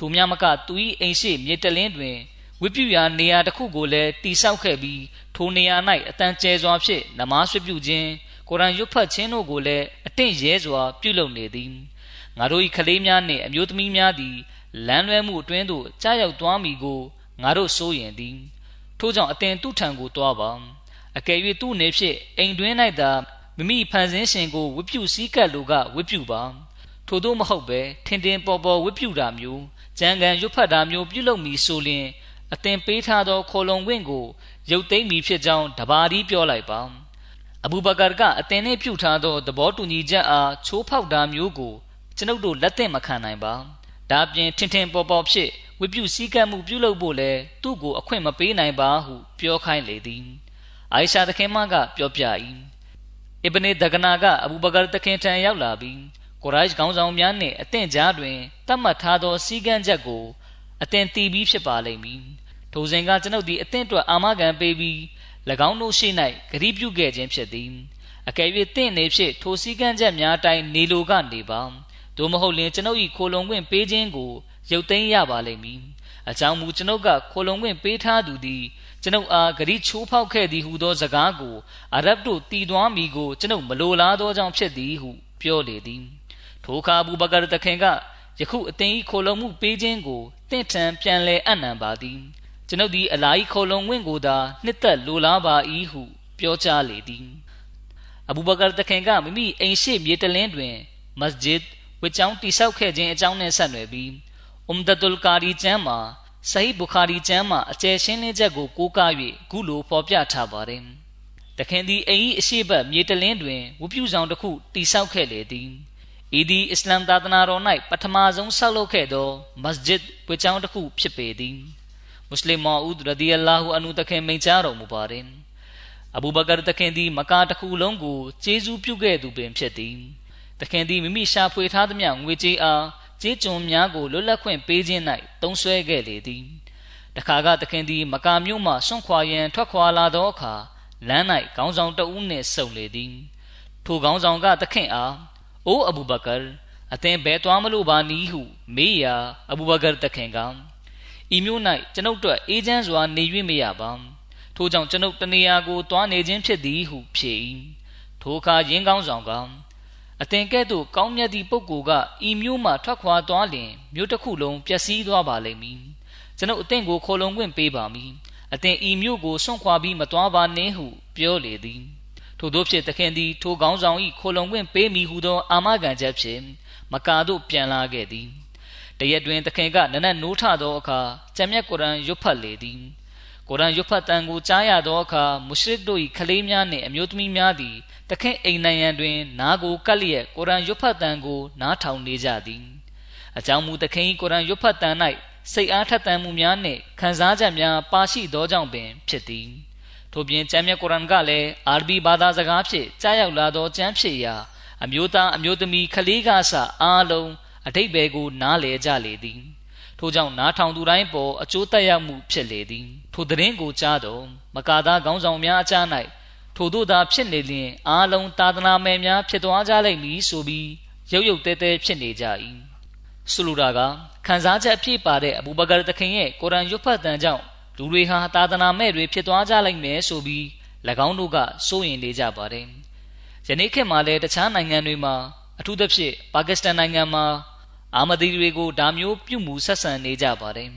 ထိုမြမကသူ၏အိမ်ရှိမြေတလင်းတွင်ဝိပုရာနေရာတစ်ခုကိုလည်းတိဆောက်ခဲ့ပြီးထိုနေရာ၌အတန်ကျဲစွာဖြင့်နမဆွပြုခြင်းကုရ်အာန်ရွတ်ဖတ်ခြင်းတို့ကိုလည်းအတင့်ရဲစွာပြုလုပ်နေသည်ငါတို့၏ကလေးများနှင့်အမျိုးသမီးများသည်လမ်းလွဲမှုအတွင်းသို့ကြားရောက်သွားမည်ကိုငါတို့စိုးရင်သည်ထို့ကြောင့်အတင်သူ့ထံကိုတွားပါအကယ်၍သူ့နေဖြင့်အိမ်တွင်း၌သာမိမိဖန်ဆင်းရှင်ကိုဝိပုစည်းကပ်လိုကဝိပုပါထို့သောမဟုတ်ပဲထင်ထင်ပေါ်ပေါ်ဝိပုတာမျိုး ကြံကံရွတ်ဖတ်တာမျိုးပြုလုပ်မည်ဆိုလျင်အသင်ပေးထားသောခေါ်လုံခွင့်ကိုရုပ်သိမ်းမည်ဖြစ်ကြောင်းတပါးဒီပြောလိုက်ပါအဘူဘကာကအသင်နှင့်ပြုထားသောသဘောတူညီချက်အားချိုးဖောက်တာမျိုးကိုကျွန်ုပ်တို့လက်သင့်မခံနိုင်ပါဒါပြင်ထင်ထင်ပေါ်ပေါ်ဖြစ်ဝိပုစည်းကပ်မှုပြုလုပ်ဖို့လဲသူ့ကိုအခွင့်မပေးနိုင်ပါဟုပြောခိုင်းလေသည်အိုင်ရှာသခင်မကပြောပြ၏အစ်ဘနေဒဂနာကအဘူဘကာသခင်ထံရောက်လာပြီး ကိုရိုက်ခေါင်းဆောင်များနှင့်အသင့်ကြားတွင်တတ်မှတ်ထားသောစည်းကမ်းချက်ကိုအသင်တည်ပြီးဖြစ်ပါလိမ့်မည်ထိုစဉ်ကကျွန်ုပ်သည်အသင့်အတွက်အာမခံပေးပြီး၎င်းတို့ရှိ၌ဂရုပြုခဲ့ခြင်းဖြစ်သည်အကယ်၍တင့်နေဖြစ်ထိုစည်းကမ်းချက်များအတိုင်းနေလိုကနေပါသို့မဟုတ်လျှင်ကျွန်ုပ်၏ခိုလုံခွင့်ပေးခြင်းကိုရုပ်သိမ်းရပါလိမ့်မည်အကြောင်းမူကျွန်ုပ်ကခိုလုံခွင့်ပေးထားသူသည်ကျွန်ုပ်အားဂရိချိုးဖောက်ခဲ့သည်ဟုသောစကားကိုအရဗ်တို့တည်သွားမိကိုကျွန်ုပ်မလိုလားသောကြောင့်ဖြစ်သည်ဟုပြောလေသည် ထိုအခါဘူဘကာတခင်ကယခုအသင်၏ခိုလုံမှုပေးခြင်းကိုတင့်ထံပြန်လဲအံ့နံပါသည်ကျွန်ုပ်သည်အလာ၏ခိုလုံဝင့်ကိုသာနှစ်သက်လိုလားပါ၏ဟုပြောကြားလေသည်အဘူဘကာတခင်ကမိမိအိမ်ရှိမြေတလင်းတွင်မစဂျစ်ဝစ်ကြောင်းတိဆောက်ခဲ့ခြင်းအကြောင်းနဲ့ဆက်နွယ်ပြီးအုမ်ဒတ်ုလ်ကာရီကျမ်းမှာဆဟီဘူခါရီကျမ်းမှာအကျယ်ရှင်းလင်းချက်ကိုကိုးကား၍ခုလိုဖော်ပြထားပါတယ်။တတခင်သည်အိမ်၏အရှိဘတ်မြေတလင်းတွင်ဝပြုဆောင်တစ်ခုတိဆောက်ခဲ့လေသည် ဤသည်အစ္စလမ်သာသနာတော်၌ပထမဆုံးဆောက်လုပ်ခဲ့သောမစဂျစ်ပွေချောင်းတစ်ခုဖြစ်ပေသည်မွတ်စလင်မော်ဦးရဒီအလာဟူအနုတခင်မိန့်ကြားတော်မူပါသည်အဘူဘကာတခင်သည်မကာတစ်ခုလုံးကိုကျေးဇူးပြုခဲ့သူပင်ဖြစ်သည်တခင်သည်မိမိရှာဖွေထားသမျှငွေကြေးအားကျေးကျွန်များကိုလွတ်လပ်ခွင့်ပေးခြင်း၌သုံးစွဲခဲ့လေသည်တခါကတခင်သည်မကာမြို့မှဆွန့်ခွာရန်ထွက်ခွာလာသောအခါလမ်း၌ခေါင်းဆောင်တဦးနှင့်ဆုံလေသည်ထိုခေါင်းဆောင်ကတခင်အား အိုးအဘူဘကာအသင်ဘယ်သွားမလို့ပါနည်းဟု မေးရာအဘူဘကာတခင်ကဤမျိုး၌ကျွန်ုပ်တို့အေးချမ်းစွာနေ၍မရပါထို့ကြောင့်ကျွန်ုပ်တနေရာကိုတွားနေခြင်းဖြစ်သည်ဟုဖြေ၏ထိုအခါရင်းကောင်းဆောင်ကအသင်ကဲ့သို့ကောင်းမြတ်သည့်ပုဂ္ဂိုလ်ကဤမျိုးမှထွက်ခွာသွားလျင်မြို့တစ်ခုလုံးပျက်စီးသွားပါလိမ့်မည်ကျွန်ုပ်အသင်ကိုခိုလုံခွင့်ပေးပါမည်အသင်ဤမျိုးကိုစွန့်ခွာပြီးမသွားပါနှင့်ဟုပြောလေသည် ထို့သောဖြင့်သခင်သည်ထိုကောင်းဆောင်၏ခိုလုံခွင့်ပေးမိဟုသော အာမခံချက်ဖြင့်မကာတို့ပြန်လာခဲ့သည်တရက်တွင်သခင်ကနနက်နိုးထသောအခါကျမ်းမြတ်ကုရ်အန်ရွတ်ဖတ်လေသည်ကုရ်အန်ရွတ်ဖတ်တန်ကိုကြားရသောအခါမုရှရစ်တို့၏ခလေးများနှင့်အမျိုးသမီးများသည်တခင်အိမ်နိုင်ရန်တွင် နားကိုကပ်လျက်ကုရ်အန်ရွတ်ဖတ်တန်ကိုနားထောင်နေကြသည်အကြောင်းမူသခင်၏ကုရ်အန်ရွတ်ဖတ်တန်၌စိတ်အားထက်သန်မှုများနှင့်ခံစားချက်များပါရှိသောကြောင့်ပင်ဖြစ်သည် ထို့ပြင်ကျမ်းမြတ်ကုရ်အန်ကလည်းအာရဘီဘာသာစကားဖြင့်ကြားရောက်လာသောကျမ်းဖြစ်ရာအမျိုးသားအမျိုးသမီးခလေးကားစအားလုံးအတိတ်ဘယ်ကို နားလည်ကြလေသည်ထို့ကြောင့်နားထောင်သူတိုင်းပေါ်အကျိုးသက်ရောက်မှုဖြစ်လေသည်ထိုသတင်းကိုကြားတော့မကာသားခေါင်းဆောင်များအကြား၌ထို့သို့သာဖြစ်နေလျင်အားလုံးသာသနာမယ်များဖြစ်သွားကြလိမ့်မည်ဆိုပြီးရုပ်ရုပ်တဲတဲဖြစ်နေကြ၏ဆိုလိုတာကခံစားချက်အပြည့်ပါတဲ့အဘူဘကာတခင်ရဲ့ကုရ်အန်ရွတ်ဖတ်တန်ကြောင့် လူတွေဟာသာသနာမဲ့တွေဖြစ်သွားကြလိမ့်မယ်ဆိုပြီး၎င်းတို့ကစိုးရင်နေကြပါတယ်ယနေ့ခေတ်မှာလည်းတခြားနိုင်ငံတွေမှာအထူးသဖြင့်ပါကစ္စတန်နိုင်ငံမှာအာမဒီတွေကိုဒါမျိုးပြုမှုဆက်ဆံနေကြပါတယ်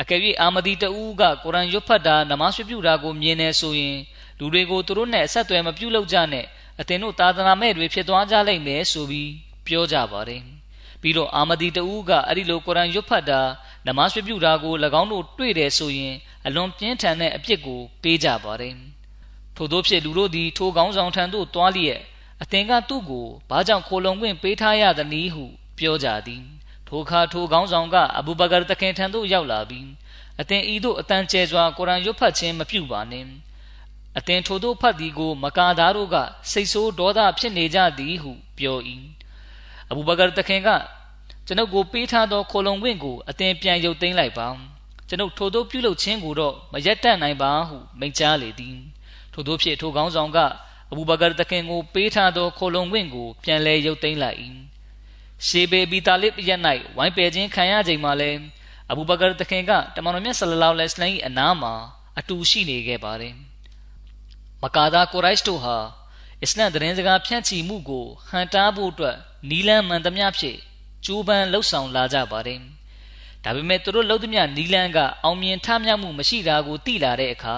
အကယ်၍အာမဒီတဦးကကုရ်အန်ရွတ်ဖတ်တာနမတ်ပြုတာကိုမြင်နေဆိုရင်လူတွေကိုသူတို့နဲ့အဆက်အသွယ်မပြုလုပ်ကြနဲ့အသင်တို့သာသနာမဲ့တွေဖြစ်သွားကြလိမ့်မယ်ဆိုပြီးပြောကြပါတယ် ပြီးတော့အာမဒီတဦးကအဲ့ဒီလိုကုရ်အန်ရွတ်ဖတ်တာနမတ်ပြုတာကို၎င်းတို့တွေ့တယ်ဆိုရင်အလွန်ပြင်းထန်တဲ့အပြစ်ကိုပေးကြပါတယ်ထို့သောဖြင့်လူတို့သည်ထိုကောင်းဆောင်ထံသို့တွားလျက်အသင်ကသူ့ကိုဘာကြောင့်ခိုလုံခွင့်ပေးထားရသနည်းဟုပြောကြသည်ထိုအခါထိုကောင်းဆောင်ကအဘူဘကာတခင်ထံသို့ရောက်လာပြီးအသင်ဤသို့အတန်ကျဲစွာကုရ်အန်ရွတ်ဖတ်ခြင်းမပြုပါနှင့်အသင်ထိုသို့ဖတ်သည်ကို မကာသားတို့ကစိတ်ဆိုးဒေါသဖြစ်နေကြသည်ဟုပြော၏ အဘူဘကာတခင်ကကျွန်ုပ်ကိုပေးထားသောခိုလုံခွင့်ကိုအသင်ပြန်ရုပ်သိမ်းလိုက်ပါကျွန်ုပ်ထိုသို့ပြုလုပ်ခြင်းကိုတော့မရက်တတ်နိုင်ပါဟုမိန့်ကြားလေသည်ထို့သောဖြင့်ထိုကောင်းဆောင်ကအဘူဘကာတခင်ကိုပေးထားသောခိုလုံခွင့်ကိုပြန်လဲရုပ်သိမ်းလိုက်၏ရှေဘေဘီတာလစ်ရက်၌ဝိုင်းပယ်ခြင်းခံရချိန်မှာလဲအဘူဘကာတခင်ကတမန်တော်မြတ်ဆလလောလဟ်အလိုင်းအနားမှာအတူရှိနေခဲ့ပါတယ်မကာဒါကိုရိုက်တို့ဟာအစ္စလမ်သတင်းစကားဖြန့်ချီမှုကိုဟန်တားဖို့အတွက် နီလန်မှန်သမျှဖြင့်ကြိုးပမ်းလှုပ်ဆောင်လာကြပါတယ်ဒါပေမဲ့သူတို့လှုပ်သမျှနီလန်ကအောင်မြင်ထမြောက်မှုမရှိတာကိုသိလာတဲ့အခါ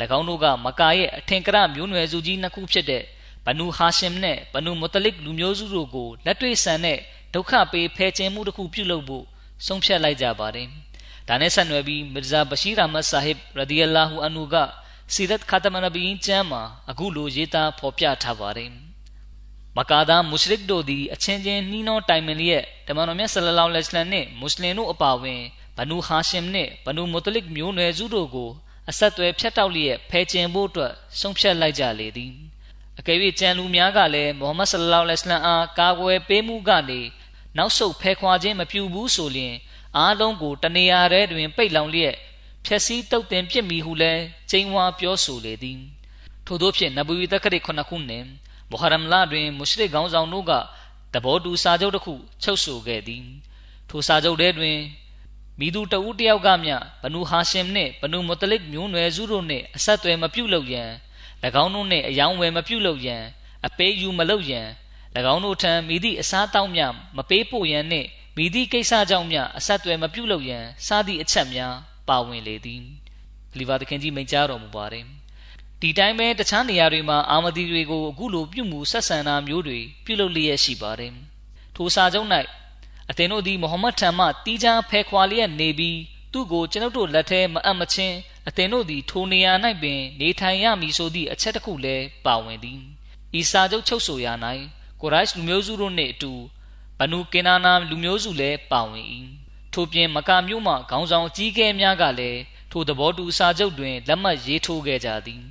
၎င်းတို့ကမကာရဲ့အထင်ကရမျိုးနွယ်စုကြီးနှစ်ခုဖြစ်တဲ့ဘနူဟာရှင်နဲ့ဘနူမုတလစ်လူမျိုးစုတို့ကိုလက်တွေ့ဆန်တဲ့ဒုက္ခပေးဖယ်ကျင်းမှုတစ်ခုပြုလုပ်ဖို့ဆုံးဖြတ်လိုက်ကြပါတယ်။ဒါနဲ့ဆက်နွယ်ပြီးမီဇာဘရှိရာမတ်ဆာဟစ်ရဒီအလာဟူအန်နူကစီရတ်ခါတမနဘီကျမ်းမှာအခုလိုရေးသားဖော်ပြထားပါတယ်။ မကာဒါမုရှရစ်တို့သည်အချင်းချင်းနှီးနှောတိုင်ပင်လျက်တမန်တော်မြတ်ဆလလောလဟ်အလัยဟိဝါစလမ်နှင့်မွတ်စလင်တို့အပါအဝင်ဘနူဟာရှင်နှင့်ဘနူမုတလစ်မျိုးနွယ်စုတို့ကိုအဆက်အသွယ်ဖြတ်တောက်လျက်ဖယ်ကျင်ဖို့အတွက်ဆုံးဖြတ်လိုက်ကြလေသည်။အကယ်၍ကြံလူများကလည်းမိုဟမ္မဒ်ဆလလောလဟ်အလัยဟိဝါစလမ်အားကာကွယ်ပေးမှုကနေနောက်ဆုတ်ဖဲခွာခြင်းမပြုဘူးဆိုလျှင်အားလုံးကိုတနေရာထဲတွင်ပိတ်လောင်လျက်ဖြက်စီးတုတ်တင်ပြစ်မိဟုလဲကျိန်ဝါပြောဆိုလေသည်ထို့သောဖြင့်နဗူဝီတက္ကရီခုနှစ်ခုနှင့် မုဟရမ်လာတွင်မုရှရစ်ခေါင်းဆောင်တို့ကတဘောတူစာချုပ်တစ်ခုချုပ်ဆိုခဲ့သည်ထိုစာချုပ်ထဲတွင်မိသူတဦးတယောက်ကမျှဘနူဟာရှင်နှင့်ဘနူမုတလစ်မျိုးနွယ်စုတို့နှင့်အဆက်အသွယ်မပြုလုပ်ရန်၎င်းတို့နှင့်အယောင်းဝယ်မပြုလုပ်ရန်အပေးယူမလုပ်ရန်၎င်းတို့ထံမိသည့်အစားတောက်များမပေးပို့ရန်နှင့်မိသည့်ကိစ္စကြောင့်များအဆက်အသွယ်မပြုလုပ်ရန်စသည့်အချက်များပါဝင်လေသည်လီဗာသခင်ကြီးမိန့်ကြားတော်မူပါတယ် ဒီတိုင်းပဲတခြားနေရာတွေမှာအာမဒီတွေကိုအခုလိုပြုမှုဆက်ဆံတာမျိုးတွေပြုလုပ်လျက်ရှိပါတယ်ထိုစာချုပ်၌အသင်တို့သည်မုဟမ္မဒ်ထံမှတီးခြားဖဲခွာလျက်နေပြီးသူ့ကိုကျွန်ုပ်တို့လက်ထဲမအပ်မချင်းအသင်တို့သည်ထိုနေရာ၌ပင်နေထိုင်ရမည်ဆိုသည့်အချက်တစ်ခုလည်းပါဝင်သည်ဤစာချုပ်ချုပ်ဆိုရာ၌ကိုရိုက်လူမျိုးစုတို့နှင့်အတူဘနူကင်နာနာလူမျိုးစုလည်းပါဝင်၏ထို့ပြင်မကာမြို့မှခေါင်းဆောင်အကြီးအကဲများကလည်းထိုသဘောတူစာချုပ်တွင်လက်မှတ်ရေးထိုးခဲ့ကြသည်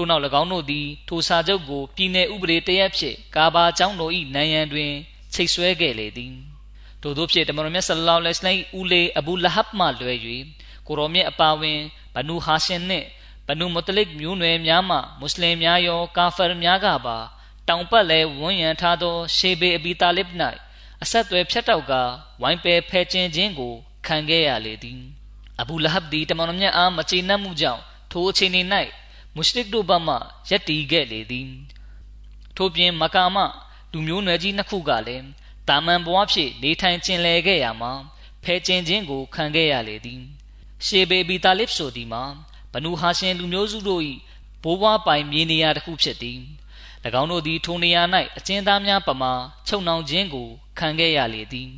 ထို့နောက်၎င်းတို့သည်ထိုစာချုပ်ကိုပြည်내ဥပဒေတရက်ဖြင့်ကာဘာကျောင်းတော်၏နိုင်ရန်တွင်ချိတ်ဆွဲခဲ့လေသည်ထို့သောဖြင့်တမန်တော်မြတ်ဆလလောလ္လဟ်အလိုင်းဦးလေအဘူလဟပ်မှလွဲ၍ကိုရောမြတ်အပါဝင်ဘနူဟာရှင်နှင့်ဘနူမုတလစ်မျိုးနွယ်များမှမွတ်စလင်များရောကာဖာများကပါတောင်ပတ်လဲဝန်းရံထားသောရှေဘေအဘီတာလစ်၌အဆက်အသွယ်ဖြတ်တောက်ကဝိုင်းပယ်ဖဲခြင်းခြင်းကိုခံခဲ့ရလေသည်အဘူလဟပ်ဒီတမန်တော်မြတ်အားမချေနှံ့မှုကြောင့်ထိုအချိန်၌ မုရှရစ်တို့ဘက်မှရက်တီခဲ့လေသည်ထို့ပြင်မကာမလူမျိုးနွယ်ကြီးနှစ်ခုကလည်းတာမန်ဘဝဖြစ်နေထိုင်ကျင်လည်ခဲ့ရမှာဖဲကျင်ခြင်းကိုခံခဲ့ရလေသည်ရှေဘေဘီတာလစ်ဆိုဒီမှာဘနူဟာရှင်လူမျိုးစုတို့၏ဘိုးဘွားပိုင်မြေနေရာတစ်ခုဖြစ်သည်၎င်းတို့သည်ထိုနေရာ၌အကျဉ်းသားများပမာချုပ်နှောင်ခြင်းကိုခံခဲ့ရလေသည်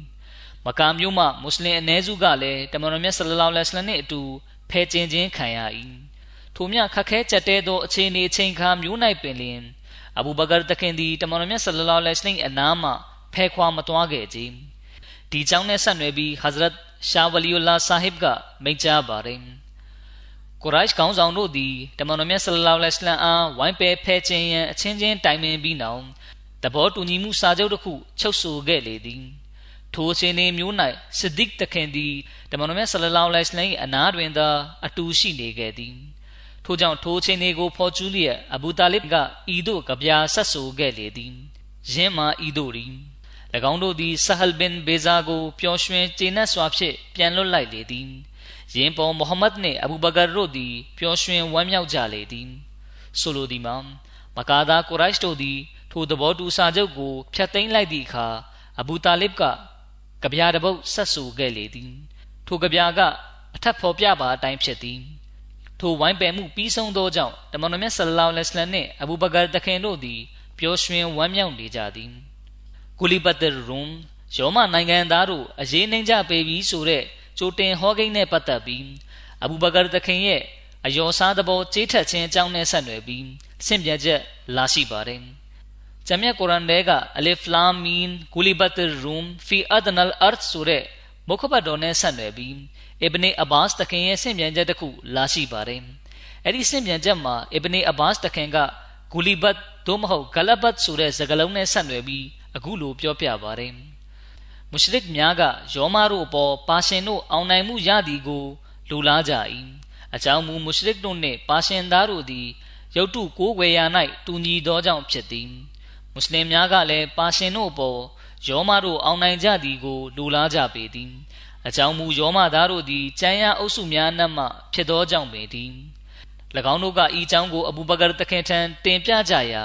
မကာမျိုးမှမွတ်စလင်အ ਨੇ စုကလည်းတမန်တော်မြတ်ဆလလောလဟ်အလัยဟိဝါစလမ်နှင့်အတူဖဲကျင်ခြင်းခံရ၏ ထိုမြခက်ခဲကြက်တဲသောအခြေအနေချိန်ခါမျိုး၌ပင်လျင်အဘူဘကာတခင်သည်တမန်တော်မြတ်ဆလလောလဟ်အလိုင်းအနားမှဖဲခွာမသွားခဲ့ကြဒီကြောင့်နဲ့ဆက်နွယ်ပြီးဟဇရတ်ရှာဝလီယူလာဆာဟစ်ကမိန့်ကြားပါတယ်ကိုရိုက်ခေါင်းဆောင်တို့သည်တမန်တော်မြတ်ဆလလောလဟ်အလိုင်းအားဝိုင်းပယ်ဖဲခြင်းရန်အချင်းချင်းတိုင်ပင်ပြီးနောက်တဘောတူညီမှုစာချုပ်တစ်ခုချုပ်ဆိုခဲ့လေသည်ထိုအချိန်မျိုး၌ဆဒစ်တခင်သည်တမန်တော်မြတ်ဆလလောလဟ်အလိုင်းအနားတွင်သာအတူရှိနေခဲ့သည် ထို့ကြောင့်ထိုအချိန်ကိုဖော်ကျူးလျက်အဘူတာလစ်ကဤသို့ကြပြာဆက်ဆိုခဲ့လေသည်ယင်းမှာဤသို့ရီ၎င်းတို့သည်ဆဟလ်ဘင်ဘေဇာကိုပျော်ရွှင်ကျေနပ်စွာဖြင့်ပြန်လွတ်လိုက်လေသည်ယင်းပေါ်မုဟမ္မဒ်နှင့်အဘူဘကာတို့သည်ပျော်ရွှင်ဝမ်းမြောက်ကြလေသည်ဆိုလိုသည်မှာမကာဒါကိုရိုက်တို့သည်ထိုသဘောတူစာချုပ်ကိုဖျက်သိမ်းလိုက်သည့်အခါအဘူတာလစ်ကကြပြာတပုတ်ဆက်ဆိုခဲ့လေသည်ထိုကြပြာကအထက်ဖော်ပြပါအတိုင်းဖြစ်သည် ထိုဝိုင်းပယ်မှုပြီးဆုံးသောကြောင့်တမန်တော်မြတ်ဆလလောလဟ်အလိုင်းနှင့်အဘူဘကာတခင်တို့သည်ပျော်ရွှင်ဝမ်းမြောက်နေကြသည်ဂူလီဘတ်တရုံယောမနိုင်ငံသားတို့အရေးနှိမ့်ကြပေပြီဆိုတဲ့ကြိုတင်ဟောကိန်းနဲ့ပတ်သက်ပြီးအဘူဘကာတခင်ရဲ့အယောစားသဘောကြေးထက်ခြင်းအကြောင်းနဲ့ဆက်နွယ်ပြီးဆင့်ပြချက်လာရှိပါတယ်။ဂျမ်မြတ်ကုရ်အာန်ထဲကအလီဖ်လာမင်ဂူလီဘတ်ရုံဖီအဒနလ်အာတ်ဆိုတဲ့မုခဘတ်တော်နဲ့ဆက်နွယ်ပြီး အစ်ဘနီအဘာစ်တခင်ရဲ့ဆင့်ပြန်ချက်တစ်ခုလာရှိပါတယ်။အဲ့ဒီဆင့်ပြန်ချက်မှာအစ်ဘနီအဘာစ်တခင်ကဂူလီဘတ်သို့မဟုတ်ဂလဘတ်ဆိုတဲ့စကားလုံးနဲ့ဆက်နွယ်ပြီးအခုလိုပြောပြပါတယ်။မုရှရစ်များကယောမတို့အပေါ်ပါရှင်တို့အောင်နိုင်မှုရသည်ကိုလူလားကြ၏။အကြောင်းမူမုရှရစ်တို့နှင့်ပါရှင်သားတို့သည်ရုတ်တုကိုးကွယ်ရာ၌တူညီသောကြောင့်ဖြစ်သည်။မွတ်စလင်များကလည်းပါရှင်တို့အပေါ်ယောမတို့အောင်နိုင်ကြသည်ကိုလူလားကြပေသည်။ အကြောင်းမူယောမသားတို့သည်ကျမ်းရအုပ်စုများနှံ့မှဖြစ်သောကြောင့်ပင်သည်၎င်းတို့ကဤကြောင်းကိုအဘူဘကာတခင်ထံတင်ပြကြရာ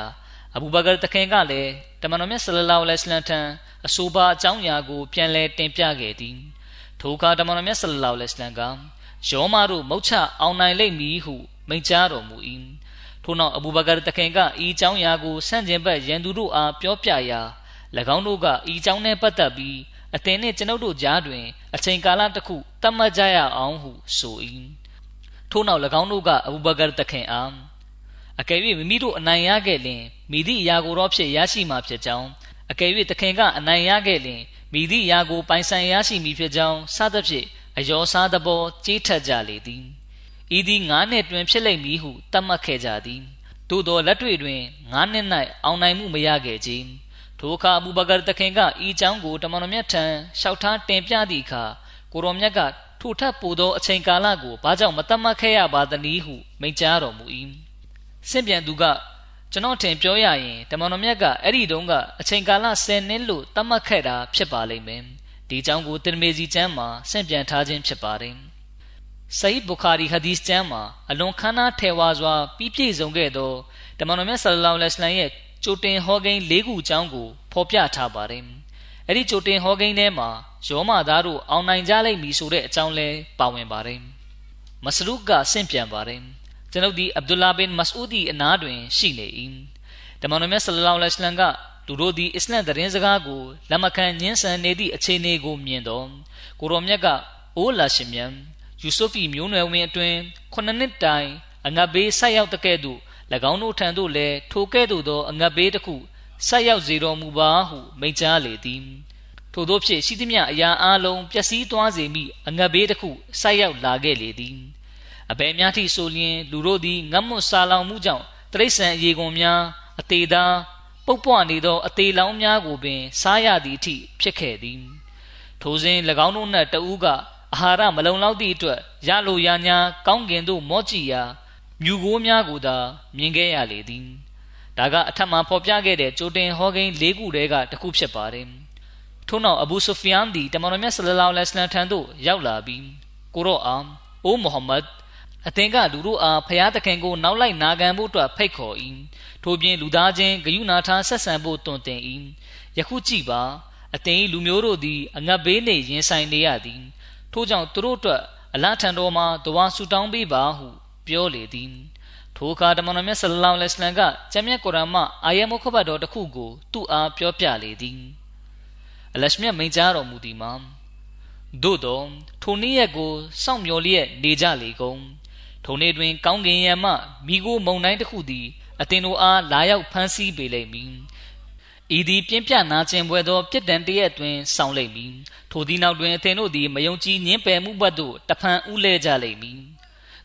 အဘူဘကာတခင်ကလည်းတမန်တော်မြတ်ဆလလောလဟ်အလัยဟ်ထံအဆိုပါအကြောင်းအရာကိုပြန်လည်တင်ပြခဲ့သည်ထိုအခါတမန်တော်မြတ်ဆလလောလဟ်အလัยဟ်ကယောမတို့မုတ်ချအောင်နိုင်လိမ့်မည်ဟုမိန့်ကြားတော်မူ၏ထို့နောက်အဘူဘကာတခင်ကဤအကြောင်းအရာကိုဆန့်ကျင်ဘက်ရန်သူတို့အားပြောပြရာ၎င်းတို့ကဤအကြောင်းနဲ့ပတ်သက်ပြီး အသင်နှင့်ကျွန်ုပ်တို့ကြားတွင် အချိန်ကာလတစ်ခုတတ်မှတ်ကြရအောင်ဟုဆို၏ထို့နောက်၎င်းတို့ကအဘူဘကာတခင်အားအကယ်၍မိမိတို့အနိုင်ရခဲ့လျင်မိသည့်အရာကိုတော့ဖြစ်ရရှိမှာဖြစ်ကြောင်းအကယ်၍တခင်ကအနိုင်ရခဲ့လျင်မိသည့်အရာကိုပိုင်ဆိုင်ရရှိမည်ဖြစ်ကြောင်းစသဖြင့်အယောစားသဘောကြေးထက်ကြလေသည်ဤသည်ငါးနှစ်တွင်ဖြစ်လိမ့်မည်ဟုသတ်မှတ်ခဲ့ကြသည်သို့သောလက်တွေ့တွင်ငါးနှစ်၌အောင်နိုင်မှုမရခဲ့ကြ ထိုအခါအဘူဘကာတခင်ကဤအကြောင်းကိုတမန်တော်မြတ်ထံလျှောက်ထားတင်ပြသည့်အခါကိုရောမြတ်ကထိုထပ်ပို့သောအချိန်ကာလကိုဘာကြောင့်မတတ်မှတ်ခဲ့ရပါသနည်းဟုမိန့်ကြားတော်မူ၏ဆင့်ပြန်သူကကျွန်တော်ထင်ပြောရရင်တမန်တော်မြတ်ကအဲ့ဒီတုန်းကအချိန်ကာလ10နှစ်လို့သတ်မှတ်ခဲ့တာဖြစ်ပါလိမ့်မယ်ဒီအကြောင်းကိုတင်မေစီကျမ်းမှာဆင့်ပြန်ထားခြင်းဖြစ်ပါတယ်ဆိုဟီဘူခါရီဟာဒီစ်ကျမ်းမှာအလွန်ခမ်းနားထည်ဝါစွာပြီးပြည့်စုံခဲ့သောတမန်တော်မြတ်ဆလ္လာလဟ်အလိုင်ဝါဆလမ်ရဲ့ ကြိုတင်ဟောကိန်း၄ခုအကြောင်းကိုဖော်ပြထားပါတယ်။အဲ့ဒီကြိုတင်ဟောကိန်းထဲမှာယောမသားတို့အောင်နိုင်ကြလိမ့်မည်ဆိုတဲ့အကြောင်းလဲပါဝင်ပါတယ်။မစရုကဆင့်ပြန်ပါတယ်။ကျွန်ုပ်ဒီအဗ်ဒူလာဘင်မစအူဒီအနားတွင်ရှိနေ၏။တမန်တော်မြတ်ဆလလောလဟ်အလိုင်းကသူတို့သည်အစ္စလမ်သတင်းစကားကိုလက်မခံညှင်းဆန်နေသည့်အခြေအနေကိုမြင်တော့ကိုရောမြတ်ကအိုးလာရှင်မြန်ယူဆုဖ်၏မျိုးနွယ်ဝင်အတွင်ခုနှစ်နှစ်တိုင်အငတ်ဘေးဆက်ရောက်တဲ့ကဲ့သို့၎ င်းတို့ထံသို့လည်းထိုကဲ့သို့သော အငတ်ဘေးတစ်ခုဆက်ရောက်စေတော်မူပါဟုမိန့်ကြားလေသည်ထို့သောဖြင့်ရှိသမျှအရာအလုံးပျက်စီးသွားစေမိအငတ်ဘေးတစ်ခုဆက်ရောက်လာခဲ့လေသည်အဘယ်များထိဆိုလျင် လူတို့သည်ငတ်မွတ်စာလောင်မှုကြောင့်တရိษံအရေကုန်များအသေးသားပုတ်ပွားနေသော အသေးလောင်းများကိုပင် စားရသည့်အထိဖြစ်ခဲ့သည် ထိုစဉ်၎င်းတို့၌တဦးကအာဟာရမလုံလောက်သည့်အတွက်ရလိုရညာကောင်းကင်သို့မော့ကြည့်ရာ မြူကိုးများကိုသာမြင်ခဲ့ရလေသည်ဒါကအထက်မှဖော်ပြခဲ့တဲ့ကြိုတင်ဟောကိန်း၄ခုတည်းကတစ်ခုဖြစ်ပါတယ်ထို့နောက်အဘူဆူဖီယန်သည်တမန်တော်မြတ်ဆလလောလဟ်အလัยဟ်ထံသို့ရောက်လာပြီးကိုရောအာအိုမုဟမ္မဒ်အသင်ကလူတို့အားဖျားသခင်ကိုနောက်လိုက်နာခံဖို့အတွက်ဖိတ်ခေါ်၏ထို့ပြင်လူသားချင်းဂယုနာထားဆက်ဆံဖို့တွင်တင်၏ယခုကြည့်ပါအသင်၏လူမျိုးတို့သည်အငတ်ဘေးနှင့်ရင်ဆိုင်နေရသည်ထို့ကြောင့်သူတို့အတွက်အလားထံတော်မှာတဝါဆူတောင်းပေးပါဟု ပြောလေသည်ထိုအခါတမန်တော်မြတ်ဆလလောလဟ်အလัยဟ်ကကျမ်းမြတ်ကုရ်အာန်မှအာယတ်မုခဘတ်တော်တစ်ခုကိုသူ့အားပြောပြလေသည်အလရှမြတ်မိန့်ကြားတော်မူသည်မှာသို့သောထိုနေ့ရက်ကိုစောင့်မျှော်လျက်နေကြလေကုန်ထိုနေ့တွင် ကောင်းကင်ယံမှမိကိုမုန်တိုင်းတစ်ခုသည်အသင်တို့အားလာရောက်ဖမ်းဆီးပေလိမ့်မည်ဤသည်ပြင်းပြနာခြင်းပွဲသောပြစ်ဒဏ်တရက်တွင်ဆောင်လိမ့်မည်ထိုသည့်နောက်တွင်အသင်တို့သည်မယုံကြည်ညှင်းပယ်မှုဘက်သို့တဖန်ဥလဲကြလိမ့်မည်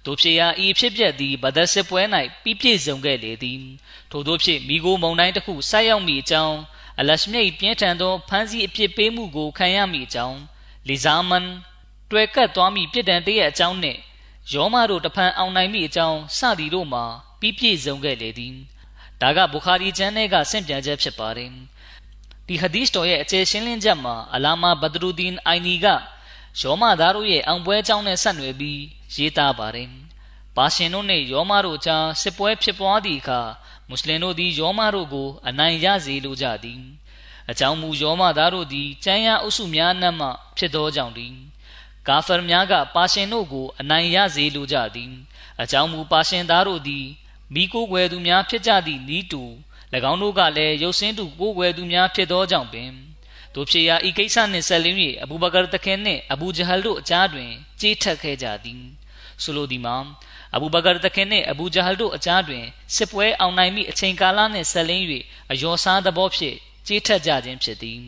တို့ဖြစ်ရာဤဖြစ်ပျက်သည်ဗဒစစ်ပွဲ၌ပြီးပြည့်စုံခဲ့လေသည်ထို့သောဖြင့်မိကိုမုန်တိုင်းတစ်ခုဆိုက်ရောက်မိအကြောင်းအလရှမြိတ်ပြင်းထန်သောဖမ်းဆီးအပြစ်ပေးမှုကိုခံရမိအကြောင်းလီဇာမန်တွေ့ကပ်သွားမိပြစ်ဒဏ်တရက်အကြောင်းနှင့်ယောမတို့တဖန်အောင်နိုင်မိအကြောင်းစသည်တို့မှာပြီးပြည့်စုံခဲ့လေသည်ဒါကဘူခါရီကျမ်းထဲကဆင့်ပြန်ချက်ဖြစ်ပါတယ်ဒီဟဒီစ်တော်ရဲ့အကျယ်ရှင်းလင်းချက်မှာအလာမာဘဒရူဒင်အိုင်နီကယောမသားတို့ရဲ့အောင်ပွဲအကြောင်းနဲ့ဆက်နွယ်ပြီး ရေးသားပါတယ်ပါရှင်တို့နဲ့ယောမတို့ကြားစစ်ပွဲဖြစ်ပွားသည့်အခါမွတ်စလင်တို့သည်ယောမတို့ကို အနိုင်ရစေလိုကြသည်အကြောင်းမူယောမသားတို့သည်ကျမ်းရအုပ်စုများနှံ့မှဖြစ်သောကြောင့်သည်ကာဖာများကပါရှင်တို့ကို အနိုင်ရစေလိုကြသည်အကြောင်းမူပါရှင်သားတို့သည်မိကိုွယ်သူများဖြစ်ကြသည့်ဤတူ၎င်းတို့ကလည်းရုပ်စင်းတူကိုွယ်သူများဖြစ်သောကြောင့်ပင်တို့ဖြစ်ရာဤကိစ္စနှင့်ဆက်လင်း၍အဘူဘကာတခင်နှင့်အဘူဂျဟလ်တို့အကြားတွင်ကြေးထက်ခဲ့ကြသည် ဆိုလိုသည်မှာအဘူဘကာတခင်နှင့်အဘူဂျဟလ်တို့အကြားတွင်စစ်ပွဲအောင်နိုင်မိအချိန်ကာလနှင့်ဆက်လင်း၍အယောစားသဘောဖြင့်ကြေးထက်ကြခြင်းဖြစ်သည်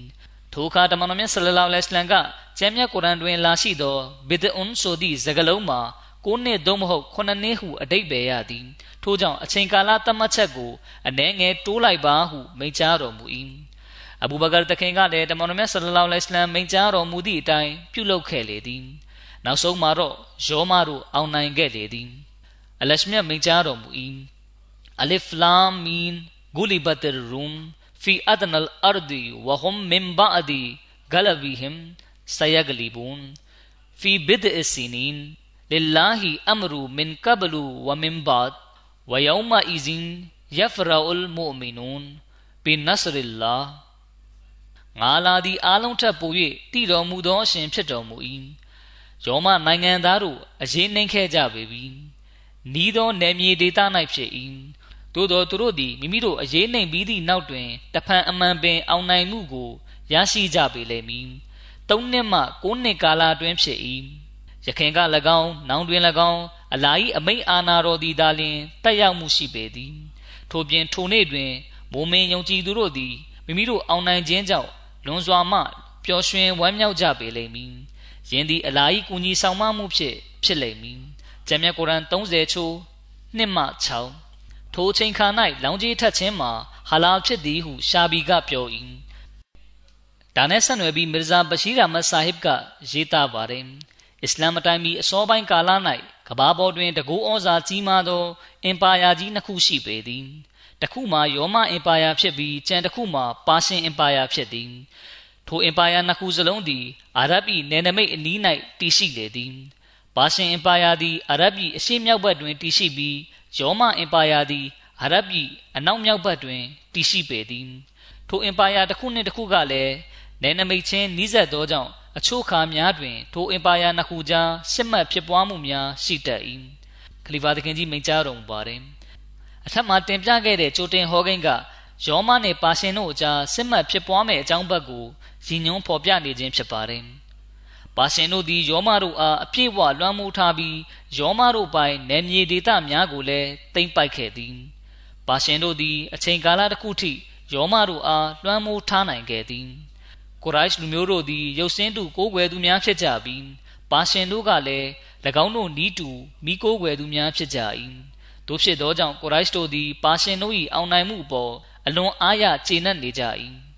ထိုအခါတမန်တော်မြတ်ဆလလောလဟ်အလัยဟ်ကကျမ်းမြတ်ကုရ်အန်တွင်လာရှိသောဘီဒအွန်ဆိုသည့်စကားလုံးမှာကိုနှစ်သို့မဟုတ်ခုနှစ်နှစ်ဟုအတိတ်ပဲရသည်ထို့ကြောင့်အချိန်ကာလသတ်မှတ်ချက်ကိုအနှဲငယ်တိုးလိုက်ပါဟုမိန့်ကြားတော်မူ၏အဘူဘကာတခင်ကလည်းတမန်တော်မြတ်ဆလလောလဟ်အလัยဟ်မိန့်ကြားတော်မူသည့်အတိုင်းပြုလုပ်ခဲ့လေသည် နောက်ဆုံးမှာတော့ယောမတို့အောင်နိုင်ခဲ့လေသည်အလရှမြတ်မိန့်ကြားတော်မူ၏အလစ်ဖလာမင်ဂူလီဘတ်ရူမ်ဖီအဒနလ်အာဒီဝဟွမ်မင်ဘာဒီဂလဝီဟမ်ဆယဂလီဘွန်ဖီဘဒ်အစီနင်လလာ ه အမရူမင်ကဘလူဝမင်ဘတ်ဝယောမအီဇင်ယဖရာအလ်မူမီနူန်ဘင်နဆရလာငါလာသည်အားလုံးထက်ပို၍တည်တော်မူသောအရှင်ဖြစ်တော်မူ၏ ယောမနိုင်ငံသားတို့အရေးနှိမ်ခဲ့ကြပေပြီနီးသောနယ်မြေဒေသ၌ဖြစ်၏သို့သောသူတို့သည်မိမိတို့အရေးနှိမ်ပြီးသည့်နောက်တွင်တဖန်အမှန်ပင်အောင်နိုင်မှုကိုရရှိကြပေလိမ့်မည်၃နှစ်မှ၉နှစ်ကာလအတွင်းဖြစ်၏ရခင်က၎င်းနောင်တွင်၎င်းအလာဤအမိတ်အာနာတော်သည်သာလျှင်တက်ရောက်မှုရှိပေသည်ထို့ပြင်ထိုနေ့တွင်မိုးမင်းယုံကြည်သူတို့သည်မိမိတို့အောင်နိုင်ခြင်းကြောင့်လွန်စွာမှပျော်ရွှင်ဝမ်းမြောက်ကြပေလိမ့်မည် ယင်းသည်အလာဤကူညီဆောင်မမှုဖြစ်ဖြစ်လိမ့်မည်ကျမ်းမြတ်ကုရ်အန်30ချိုး1မှ6ထိုအချိန်ခါ၌လောင်ကြီးထက်ခြင်းမှာဟာလာဖြစ်သည်ဟုရှာဘီကပြော၏ဒါနဲ့ဆက်နွယ်ပြီးမီရဇာဘရှိရာမတ်ဆာဟစ်ကရေးသားပါတယ်အစ္စလာမ်အတိုင်းမီအစောပိုင်းကာလ၌ကဘာပေါ်တွင်တကူဩဇာကြီးမားသောအင်ပါယာကြီးနှစ်ခုရှိပေသည်တစ်ခုမှာယောမအင်ပါယာဖြစ်ပြီးကျန်တစ်ခုမှာပါရှင်အင်ပါယာဖြစ်သည် ထိုအင်ပါယာနှစ်ခုစလုံးသည်အာရဗ်၏နယ်နိမိတ်အနီး၌တည်ရှိလေသည်ပါရှင်အင်ပါယာသည်အာရဗ်၏အရှေ့မြောက်ဘက်တွင်တည်ရှိပြီးယောမအင်ပါယာသည်အာရဗ်၏အနောက်မြောက်ဘက်တွင်တည်ရှိပေသည်ထိုအင်ပါယာတစ်ခုနှင့်တစ်ခုကလည်းနယ်နိမိတ်ချင်းနီးစပ်သောကြောင့်အချို့ခါများတွင်ထိုအင်ပါယာနှစ်ခုကြားစစ်မှတ်ဖြစ်ပွားမှုများရှိတတ်၏ခလီဖာသခင်ကြီးမိန့်ကြားတော်မူပါတယ်အထက်မှာတင်ပြခဲ့တဲ့ကြိုတင်ဟောကိန်းကယောမနဲ့ပါရှင်တို့အကြားစစ်မှတ်ဖြစ်ပွားမဲ့အကြောင်းဘက်ကို ရည်ညွှန်းဖော်ပြနေခြင်းဖြစ်ပါတယ်ပါရှင်တို့သည်ယောမတို့အားအပြည့်အဝလွှမ်းမိုးထားပြီးယောမတို့ပိုင်နယ်မြေဒေသများကိုလည်းသိမ်းပိုက်ခဲ့သည်ပါရှင်တို့သည်အချိန်ကာလတစ်ခုထိယောမတို့အားလွှမ်းမိုးထားနိုင်ခဲ့သည်ကိုရိုက်လူမျိုးတို့သည်ရုပ်စင်းတူကိုးကွယ်သူများဖြစ်ကြပြီးပါရှင်တို့ကလည်း၎င်းတို့နီးတူမိကိုးကွယ်သူများဖြစ်ကြ၏တို့ဖြစ်သောကြောင့်ကိုရိုက်တို့သည်ပါရှင်တို့၏အောင်နိုင်မှုပေါ်အလွန်အားရကျေနပ်နေကြ၏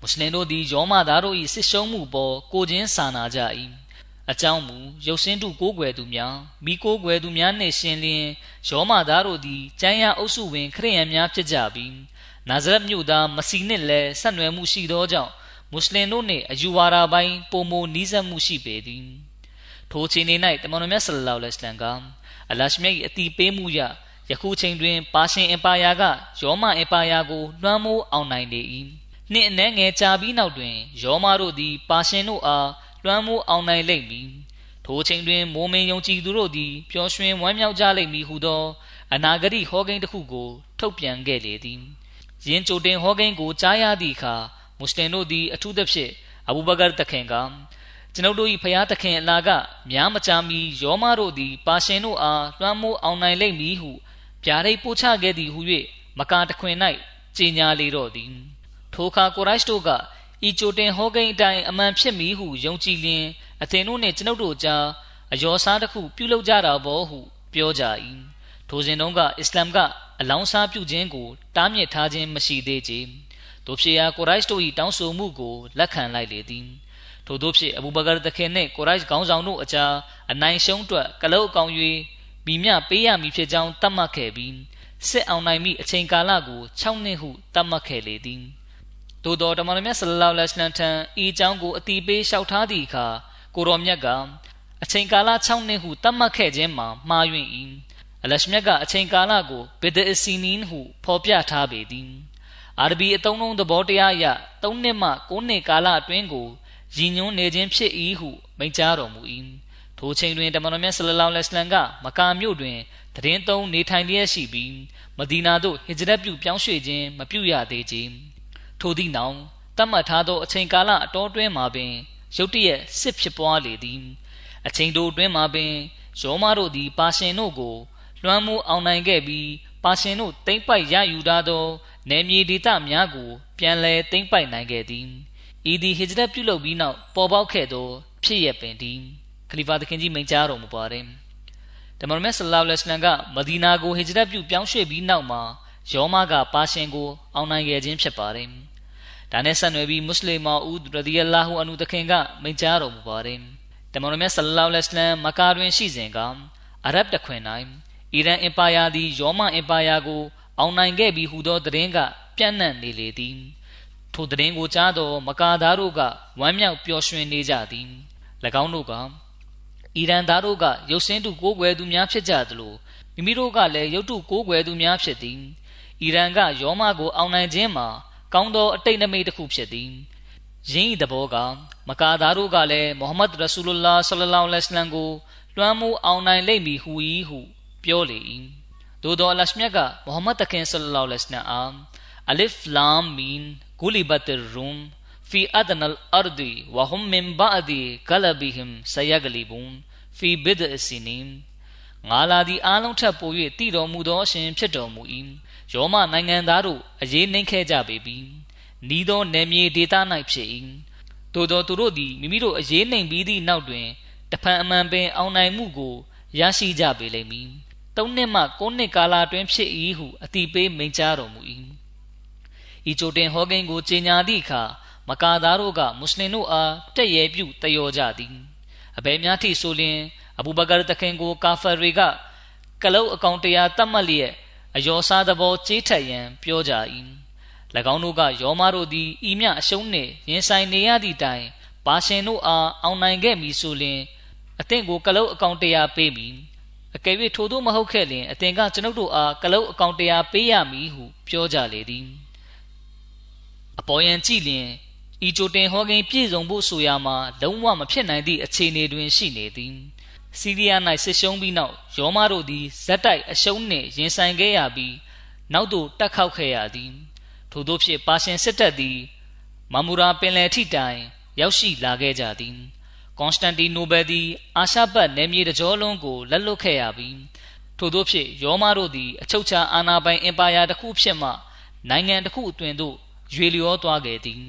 မွတ်စလင်တို့သည်ယောမသားတို့၏စစ်ရှုံးမှုပေါ်ကိုချင်းစာနာကြ၏အကြောင်းမူရုပ်စင်းတုကိုးကွယ်သူများမိကိုးကွယ်သူများနှင့်ရှင်လျင်ယောမသားတို့သည်ကျမ်းရအုပ်စုဝင်ခရိယန်များဖြစ်ကြပြီးနာဇရက်မြို့သားမစီနှင့်လည်းဆက်နွယ်မှုရှိသောကြောင့်မွတ်စလင်တို့နှင့်အယူဝါဒပိုင်းပုံမနီးစပ်မှုရှိပေသည်ထိုချိန်၌တမန်တော်မြတ်ဆလလောလဟ်အလိုင်းကအလရှမြတ်၏အတီးပေးမှုရယခုချိန်တွင်ပါရှင်အင်ပါယာကယောမအင်ပါယာကိုလွှမ်းမိုးအောင်နိုင်နေ၏ နှင့်အနှဲငယ်ကြာပြီးနောက်တွင်ယောမတို့သည် ပါရှင်တို့အား လွှမ်းမိုးအောင်နိုင်လိမ့်မည်ထိုချိန်တွင် မိုးမင်းယုံကြည်သူတို့သည် ပျော်ရွှင်ဝမ်းမြောက်ကြလိမ့်မည်ဟုသော အနာဂတိဟောကိန်းတစ်ခုကို ထုတ်ပြန်ခဲ့လေသည်ယင်းကြိုတင်ဟောကိန်းကိုကြားရသည့်အခါမွတ်စလင်တို့သည် အထူးသဖြင့်အဘူဘကာတခင်ကကျွန်ုပ်တို့၏ဖျားသခင်အလာကများမကြာမီယောမတို့သည် ပါရှင်တို့အားလွှမ်းမိုးအောင်နိုင်လိမ့်မည်ဟုဗျာဒိတ်ပို့ချခဲ့သည်ဟု၍မကာတခွင်၌ကြေညာလေတော့သည် ထိုအခါကိုရိုက်တို့ကဤကြိုတင်ဟောကိန်းအတိုင်းအမှန်ဖြစ်မည်ဟုယုံကြည်လျင်အသင်တို့နှင့်ကျွန်ုပ်တို့ကြားအယောစားတစ်ခုပြုလုပ်ကြတာဘောဟုပြောကြ၏ထိုစဉ်တုန်းကအစ္စလာမ်ကအလောင်းစားပြုခြင်းကိုတားမြစ်ထားခြင်းမရှိသေးကြတို့ဖြစ်ရာကိုရိုက်တို့၏တောင်းဆိုမှုကိုလက်ခံလိုက်လေသည်ထို့သောဖြင့်အဘူဘကာတခင်နှင့်ကိုရိုက်ခေါင်းဆောင်တို့အကြားအနိုင်ရှုံးအတွက်ကလုတ်အကောင်၍မိမြပေးရမည်ဖြစ်ကြောင်းသတ်မှတ်ခဲ့ပြီးစစ်အောင်နိုင်မိအချိန်ကာလကို6နှစ်ဟုသတ်မှတ်ခဲ့လေသည် သို့တော်တမန်တော်မြတ်ဆလလောလဟ်အလัยဟိထံဤအကြောင်းကိုအတိပေးလျှောက်ထားသည့်အခါကိုရောမြတ်ကအချိန်ကာလ6နှစ်ဟုသတ်မှတ်ခဲ့ခြင်းမှာမှားယွင်း၏အလရှမြတ်ကအချိန်ကာလကိုဘီဒအစီနီန်ဟုဖော်ပြထားပေသည်အာရဘီအသုံးလုံးသဘောတရားအရ3နှစ်မှ9နှစ်ကာလအတွင်းကိုရည်ညွှန်းနေခြင်းဖြစ်၏ဟုမိန့်ကြားတော်မူ၏ထိုချိန်တွင်တမန်တော်မြတ်ဆလလောလဟ်အလัยဟ်ကမကာမြို့တွင်တရင်သုံးနေထိုင်လျက်ရှိပြီးမဒီနာသို့ဟစ်ဂျရတ်ပြုပြောင်းရွှေ့ခြင်းမပြုရသေးကြ ထိုသည့်နောက်တတ်မှတ်ထားသောအချိန်ကာလအတော်တွင်းမှာပင်ရုတ်တရက်စစ်ဖြစ်ပွားလေသည်အချိန်တိုအတွင်းမှာပင်ယောမတို့သည်ပါရှင်တို့ကို လွှမ်းမိုးအောင်နိုင်ခဲ့ပြီးပါရှင်တို့တိမ့်ပိုက်ရယူထားသောနယ်မြေဒေသများကို ပြန်လည်တိမ့်ပိုက်နိုင်ခဲ့သည်ဤသည်ဟစ်ဂျရတ်ပြုလုပ်ပြီးနောက်ပေါ်ပေါက်ခဲ့သော ဖြစ်ရပင်သည်ခလီဖာသခင်ကြီးမိန့်ကြားတော်မူပါတယ်တမန်တော်မြတ်ဆလ္လာလဟ်အလัยဟ်ကမဒီနာကိုဟစ်ဂျရတ်ပြုပြောင်းရွှေ့ပြီးနောက်မှာ ယောမကပါရှင်ကို အောင်နိုင်ခဲ့ခြင်းဖြစ်ပါတယ်ဒါနဲ့ဆက်နွယ်ပြီးမွတ်စလင်မာဦးရဒီယလာဟူအန်ဟူသခင်ကမိန့်ကြားတော်မူပါတယ်တမန်တော်မြတ်ဆလ္လာလဟ်အလัยဟ်မကာတွင်ရှိစဉ်ကအရဗ်တခွင်၌အီရန်အင်ပါယာသည်ယောမအင်ပါယာကို အောင်နိုင်ခဲ့ပြီးဟူသောသတင်းကပြန့်နှံ့နေလေသည်ထိုသတင်းကိုကြားသောမကာသားတို့ကဝမ်းမြောက်ပျော်ရွှင်နေကြသည်၎င်းတို့ကအီရန်သားတို့ကရုပ်စင်းတုကိုးကွယ်သူများဖြစ်ကြသလိုမိမိတို့ကလည်းရုပ်တုကိုးကွယ်သူများဖြစ်သည် အီရန်ကယောမကိုအောင်နိုင်ခြင်းမှာကောင်းသောအတိတ်နမိတ်တစ်ခုဖြစ်သည်ယင်းဤသဘောကမကာသားတို့ကလည်းမိုဟမ္မဒ်ရဆူလုလာဆလလောလဟ်အလัยဟ်ကိုလွှမ်းမိုးအောင်နိုင်လိမ့်မည်ဟူ၏ဟုပြောလေ၏သို့သောအလရှမြတ်ကမိုဟမ္မဒ်တခင်ဆလလောလဟ်အလัยဟ်အားအလစ်လာမ်မင်ဂူလီဘတ်ရုမ်ဖီအဒနလ်အာရဒီဝဟွမ်မင်ဘာဒီဂလဘီဟင်ဆယဂလီဘွန်ဖီဘစ်အစီနီငါလာသည်အားလုံးထပ်ပို၍တည်တော်မူသောအရှင်ဖြစ်တော်မူ၏ ယောမနိုင်ငံသားတို့အရေးနှိမ့်ခဲ့ကြပေပြီနီးသောနယ်မြေဒေသ၌ဖြစ်၏သို့သောသူတို့သည်မိမိတို့အရေးနှိမ့်ပြီးသည့်နောက်တွင်တဖန်အမှန်ပင်အောင်နိုင်မှုကိုရရှိကြပေလိမ့်မည်သုံးနှစ်မှကိုးနှစ်ကာလအတွင်းဖြစ်၏ဟုအတိပေးမိန့်ကြားတော်မူ၏ဤကြိုတင်ဟောကိန်းကိုကြေညာသည့်အခါမကာသားတို့ကမွတ်စလင်တို့အားတက်ရဲပြုတယောကြသည်အဘယ်များထိဆိုလျင်အဘူဘကာတခင်ကိုကာဖာတွေကကလုတ်အကောင်တရားတတ်မှတ်လျက် အယောစားသဘောကြေးထက်ရန်ပြောကြ၏၎င်းတို့ကယောမတို့သည်ဤမြအရှုံးနှင့်ရင်ဆိုင်နေရသည့်တိုင်ဘာရှင်တို့အားအောင်နိုင်ခဲ့မည်ဆိုလျှင်အသင်ကိုကလုတ်အကောင်တရားပေးမည်အကယ်၍ထို့သောမဟုတ်ခဲ့လျင်အသင်ကကျွန်ုပ်တို့အားကလုတ်အကောင်တရားပေးရမည်ဟုပြောကြလေသည်အပေါ်ယံကြည့်လျင်ဤကြိုတင်ဟောကိန်းပြည့်စုံဖို့ဆိုရမှာလုံးဝမဖြစ်နိုင်သည့်အခြေအနေတွင်ရှိနေသည် စီးရီးယား၌ဆစ်ရှုံးပြီးနောက်ယောမတို့သည်ဇက်တိုက်အရှုံးနှင့်ရင်ဆိုင်ခဲ့ရပြီးနောက်သို့တက်ခောက်ခဲ့ရသည်ထို့သောဖြင့်ပါရှင်စစ်တပ်သည်မမူရာပင်လယ်ထိတိုင်ရောက်ရှိလာခဲ့ကြသည်ကွန်စတန်တီနိုဘယ်သည်အာရှပတ်နယ်မြေတကြောလုံးကိုလက်လွတ်ခဲ့ရပြီးထို့သောဖြင့်ရောမတို့သည်အချုပ်ချာအာဏာပိုင်အင်ပါယာတစ်ခုဖြစ်မှနိုင်ငံတစ်ခုအတွင်သို့ရွေလျောသွားခဲ့သည်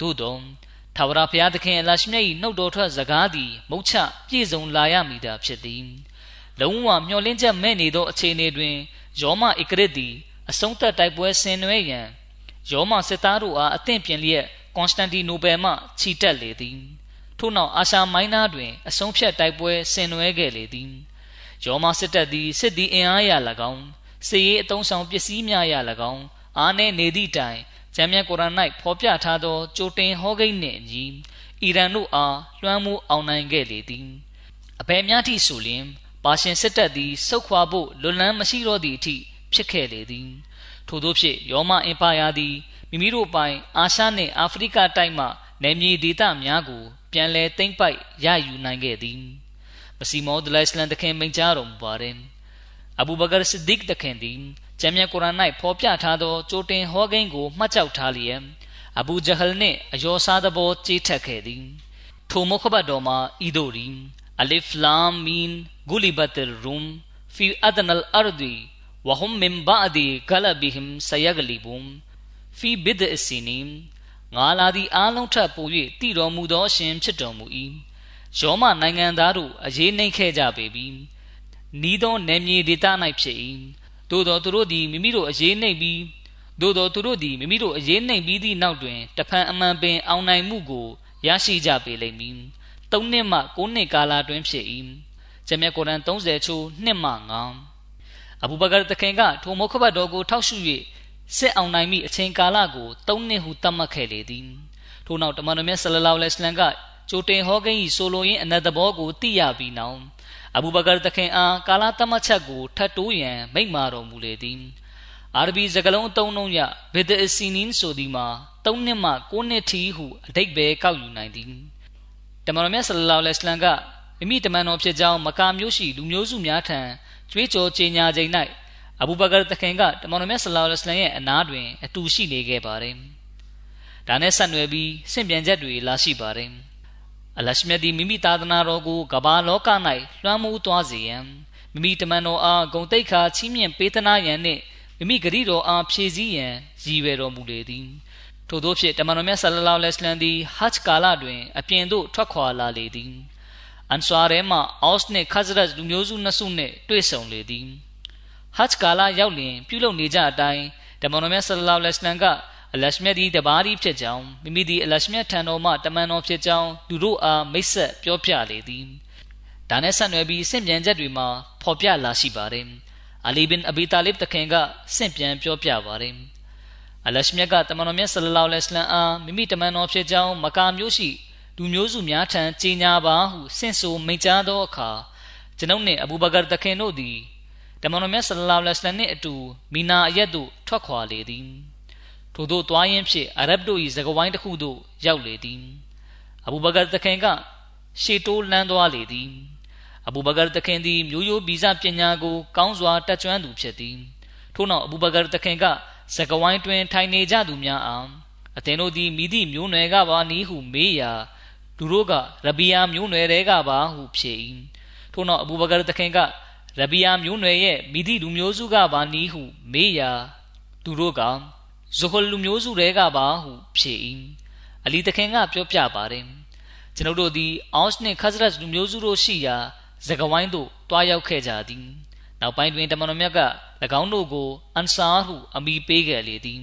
သို့သော ထာဝရဘုရားသခင်အလရှိမြတ်၏နှုတ်တော်ထွက်စကားသည်မုတ်ချပြည့်စုံလာရမည်သာဖြစ်သည်လုံးဝမျောလင်းချက်မဲ့နေသောအခြေအနေတွင်ယောမဧကရစ်သည်အဆုံးသတ်တိုက်ပွဲဆင်နွှဲရန်ယောမစစ်သားတို့အားအသင့်ပြင်လျက်ကွန်စတန်တီနိုပယ်မှခြိတက်လေသည်ထို့နောက်အာရှာမိုင်းနာတွင်အဆုံးဖြတ်တိုက်ပွဲဆင်နွှဲခဲ့လေသည်ယောမစစ်တပ်သည်စစ်သည်အင်အားရ၎င်းစစ်ရေးအုံဆောင်ပစ္စည်းများရ၎င်းအားနည်းနေသည့်တိုင် ဂျမ်းမြတ်ကုရ်အာန်၌ဖော်ပြထားသောကြိုတင်ဟောကိန်းနှင့်အညီအီရန်တို့အားလွှမ်းမိုးအောင်နိုင်ခဲ့လေသည်အဘယ်များသည့်ဆိုလျှင်ပါရှင်စစ်တပ်သည်စုခွာဖို့လွတ်လန်းမရှိတော့သည့်အထိဖြစ်ခဲ့လေသည်ထို့သောဖြင့်ရောမအင်ပါယာသည်မိမိတို့ပိုင်အာရှနှင့်အာဖရိကတိုက်မှနယ်မြေဒေသများကို ပြန်လည်သိမ်းပိုက်ရယူနိုင်ခဲ့သည်မစီမောဒလိုင်စလန်တခင်မိန့်ကြားတော်မူပါတယ်အဘူဘကာဆစ်ဒစ်တခင်သည် ကျမ်းမြတ်ကုရ်အာန်၌ဖော်ပြထားသောကြိုတင်ဟောကိန်းကိုမှတ်ကြောက်ထားလျက်အဘူဂျဟလ်နှင့်အယောစားသဘောကြေးထက်ခဲ့သည်ထိုမုခဘတ်တော်မှာဤသို့ရီအလစ်လာမင်ဂူလီဘတ်ရ်ရုမ်ဖီအဒနလ်အာရဒီဝဟွမ်မင်ဘာဒီဂလဘီဟမ်ဆယဂလီဘုမ်ဖီဘစ်ဒ်အစီနီငါလာသည့်အားလုံးထပ်ပို၍တည်တော်မူသောအရှင်ဖြစ်တော်မူ၏ယောမနိုင်ငံသားတို့အရေးနှိမ့်ခဲ့ကြပေပြီနီးသောနယ်မြေဒေသ၌ဖြစ်၏ သို့သောသူတို့သည်မိမိတို့အရေးနှိမ့်ပြီးသို့သောသူတို့သည်မိမိတို့အရေးနှိမ့်ပြီးသည့်နောက်တွင်တဖန်အမှန်ပင်အောင်နိုင်မှုကိုရရှိကြပေလိမ့်မည်။၃နှစ်မှ၉နှစ်ကာလတွင်ဖြစ်၏။ဂျမ်မြတ်ကုရ်အန်30ချိုးနှစ်မှ9အဘူဘကာတခင်ကထိုမုခဘတ်တော်ကိုထောက်ရှု၍စစ်အောင်နိုင်မိအချိန်ကာလကို၃နှစ်ဟုသတ်မှတ်ခဲ့လေသည်။ထို့နောက်တမန်တော်မြတ်ဆလလောလဟ်အလัยဟိဝါစလမ်ကကြိုတင်ဟောကိန်း၏ဆိုလိုရင်းအနတ်သဘောကိုသိရပြီးနောက် အဘူဘကာတခင်အားကာလာတမတ်ချက်ကိုထတ်တိုးရန်မိန့်မာတော်မူလေသည်အာရဘီစကားလုံးအသုံးနှုန်းရဘစ်ဒအစီနင်းဆိုသည်မှာ၃နှစ်မှ၉နှစ်ထိဟုအတိတ်ပဲကောက်ယူနိုင်သည်တမန်တော်မြတ်ဆလလောလဟ်အလัยဟိဝါစလမ်ကမိမိတမန်တော်ဖြစ်ကြောင်းမကာမျိုးရှိလူမျိုးစုများထံကြွေးကြော်ကြေညာချိန်၌အဘူဘကာတခင်ကတမန်တော်မြတ်ဆလလောလဟ်အလัยဟိဝါစလမ်ရဲ့အနားတွင်အတူရှိနေခဲ့ပါတယ်ဒါနဲ့ဆက်နွယ်ပြီးဆင့်ပြန်ချက်တွေလာရှိပါတယ် အလရှမြတ်သည်မိမိသာသနာတော်ကိုကမ္ဘာလောက၌လွှမ်းမိုးသွားစေရန်မိမိတမန်တော်အားဂုံတိတ်ခါချီးမြှင့်ပေးသနာရန်နှင့်မိမိဂရီတော်အားဖြည့်ဆည်းရန်ရည်ရွယ်တော်မူလေသည်ထို့သောဖြင့်တမန်တော်မြတ်ဆလလောလဟ်အလัยဟ်သည်ဟတ်ကာလတွင်အပြင်သို့ထွက်ခွာလာလေသည်အန်ဆာရဲမှအော့စ်နှင့်ခဇရတ်လူမျိုးစုနှစ်စုနှင့်တွေ့ဆုံလေသည်ဟတ်ကာလရောက်လျင်ပြုလုပ်နေကြအတိုင်းတမန်တော်မြတ်ဆလလောလဟ်အလัยဟ်က အလရှမြတ်သည်တပါးသည်ဖြစ်ကြောင်းမိမိသည်အလရှမြတ်ထံတော်မှတမန်တော်ဖြစ်ကြောင်းသူတို့အားမိတ်ဆက်ပြောပြလေသည်ဒါနဲ့ဆက်နွယ်ပြီးစင့်ပြန်ချက်တွေမှာဖော်ပြလာရှိပါတယ်အလီဘင်အဘီတာလစ်တခင်ကစင့်ပြန်ပြောပြပါတယ်အလရှမြတ်ကတမန်တော်မြတ်ဆလလောလဟ်အလัยဟ်အားမိမိတမန်တော်ဖြစ်ကြောင်းမကာမျိုးရှိလူမျိုးစုများထံကြီးညာပါဟုဆင့်ဆိုမိန့်ကြားသောအခါကျွန်ုပ်နှင့်အဘူဘကာတခင်တို့သည်တမန်တော်မြတ်ဆလလောလဟ်အလัยဟ်နှင့်အတူမီနာအရက်သို့ထွက်ခွာလေသည် ထို့သို့သွားရင်းဖြင့်အာရဗ်တို့၏ဇကဝိုင်းတစ်ခုသို့ရောက်လေသည်အဘူဘကာတခင်ကရှေတိုးလန်းသွားလေသည်အဘူဘကာတခင်သည်မျိုးရိုးဗီဇပညာကိုကောင်းစွာတတ်ကျွမ်းသူဖြစ်သည်ထို့နောက်အဘူဘကာတခင်ကဇကဝိုင်းတွင်ထိုင်နေကြသူများအားအသင်တို့သည်မိသည့်မျိုးနွယ်ကပါနည်းဟုမေးရာသူတို့ကရဘီယာမျိုးနွယ်တွေကပါဟုဖြေ၏ထို့နောက်အဘူဘကာတခင်ကရဘီယာမျိုးနွယ်ရဲ့မိသည့်လူမျိုးစုကပါနည်းဟုမေးရာသူတို့က ဇဟွလ်လူမျိုးစုတွေကပါဟုဖြေ၏အလီတခင်ကပြောပြပါတယ်ကျွန်ုပ်တို့သည်အော့စ်နှင့်ခဇရတ်လူမျိုးစုတို့ရှိရာဇဂဝိုင်းသို့တွားရောက်ခဲ့ကြသည်နောက်ပိုင်းတွင်တမန်တော်မြတ်က၎င်းတို့ကိုအန်ဆာဟုအမိပေးခဲ့လေသည်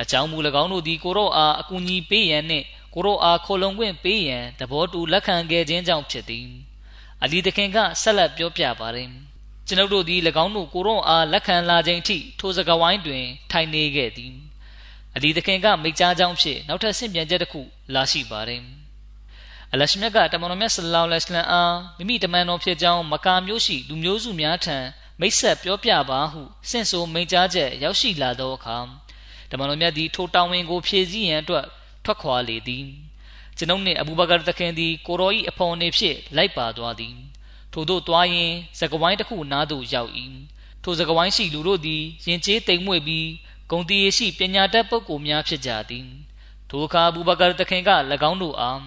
အကြောင်းမူ၎င်းတို့သည်ကိုရောအားအကူအညီပေးရန်နှင့်ကိုရောအားခိုလုံခွင့်ပေးရန်တဘောတူလက်ခံခဲ့ခြင်းကြောင့်ဖြစ်သည်အလီတခင်ကဆက်လက်ပြောပြပါတယ် ကျွန်ုပ်တို့သည်၎င်းတို့ကိုရောအားလက်ခံလာခြင်းအထိထိုစကားဝိုင်းတွင် ထိုင်နေခဲ့သည်အလီသခင်ကမိတ်ကြားကြောင်းဖြစ်နောက်ထပ်ဆင့်ပြန်ချက်တစ်ခုလာရှိပါတယ်အလရှမြတ်ကတမန်တော်မြတ်ဆလလောလဟ်အလัยဟ်အားမိမိတမန်တော်ဖြစ်ကြောင်းမကာမျိုးရှိလူမျိုးစုများထံမိတ်ဆက်ပြောပြပါဟုဆင့်ဆိုမိန့်ကြားချက်ရောက်ရှိလာသောအခါတမန်တော်မြတ်သည်ထိုတောင်းဝင်ကိုဖြည့်ဆည်းရန်အတွက်ထွက်ခွာလေသည်ကျွန်ုပ်နှင့်အဘူဘကာသခင်သည်ကိုရောဤအဖော်နေဖြင့်လိုက်ပါသွားသည် ထို့သို့သွားရင်စကဝိုင်းတစ်ခုနားသို့ရောက်၏ထိုစကဝိုင်းရှိလူတို့သည်ရင်ကျေးတိမ်မွေ့ပြီးဂုံတီရရှိပညာတတ်ပုဂ္ဂိုလ်များဖြစ်ကြသည်ထိုအခါဘူဘကာတခင်က၎င်းတို့အား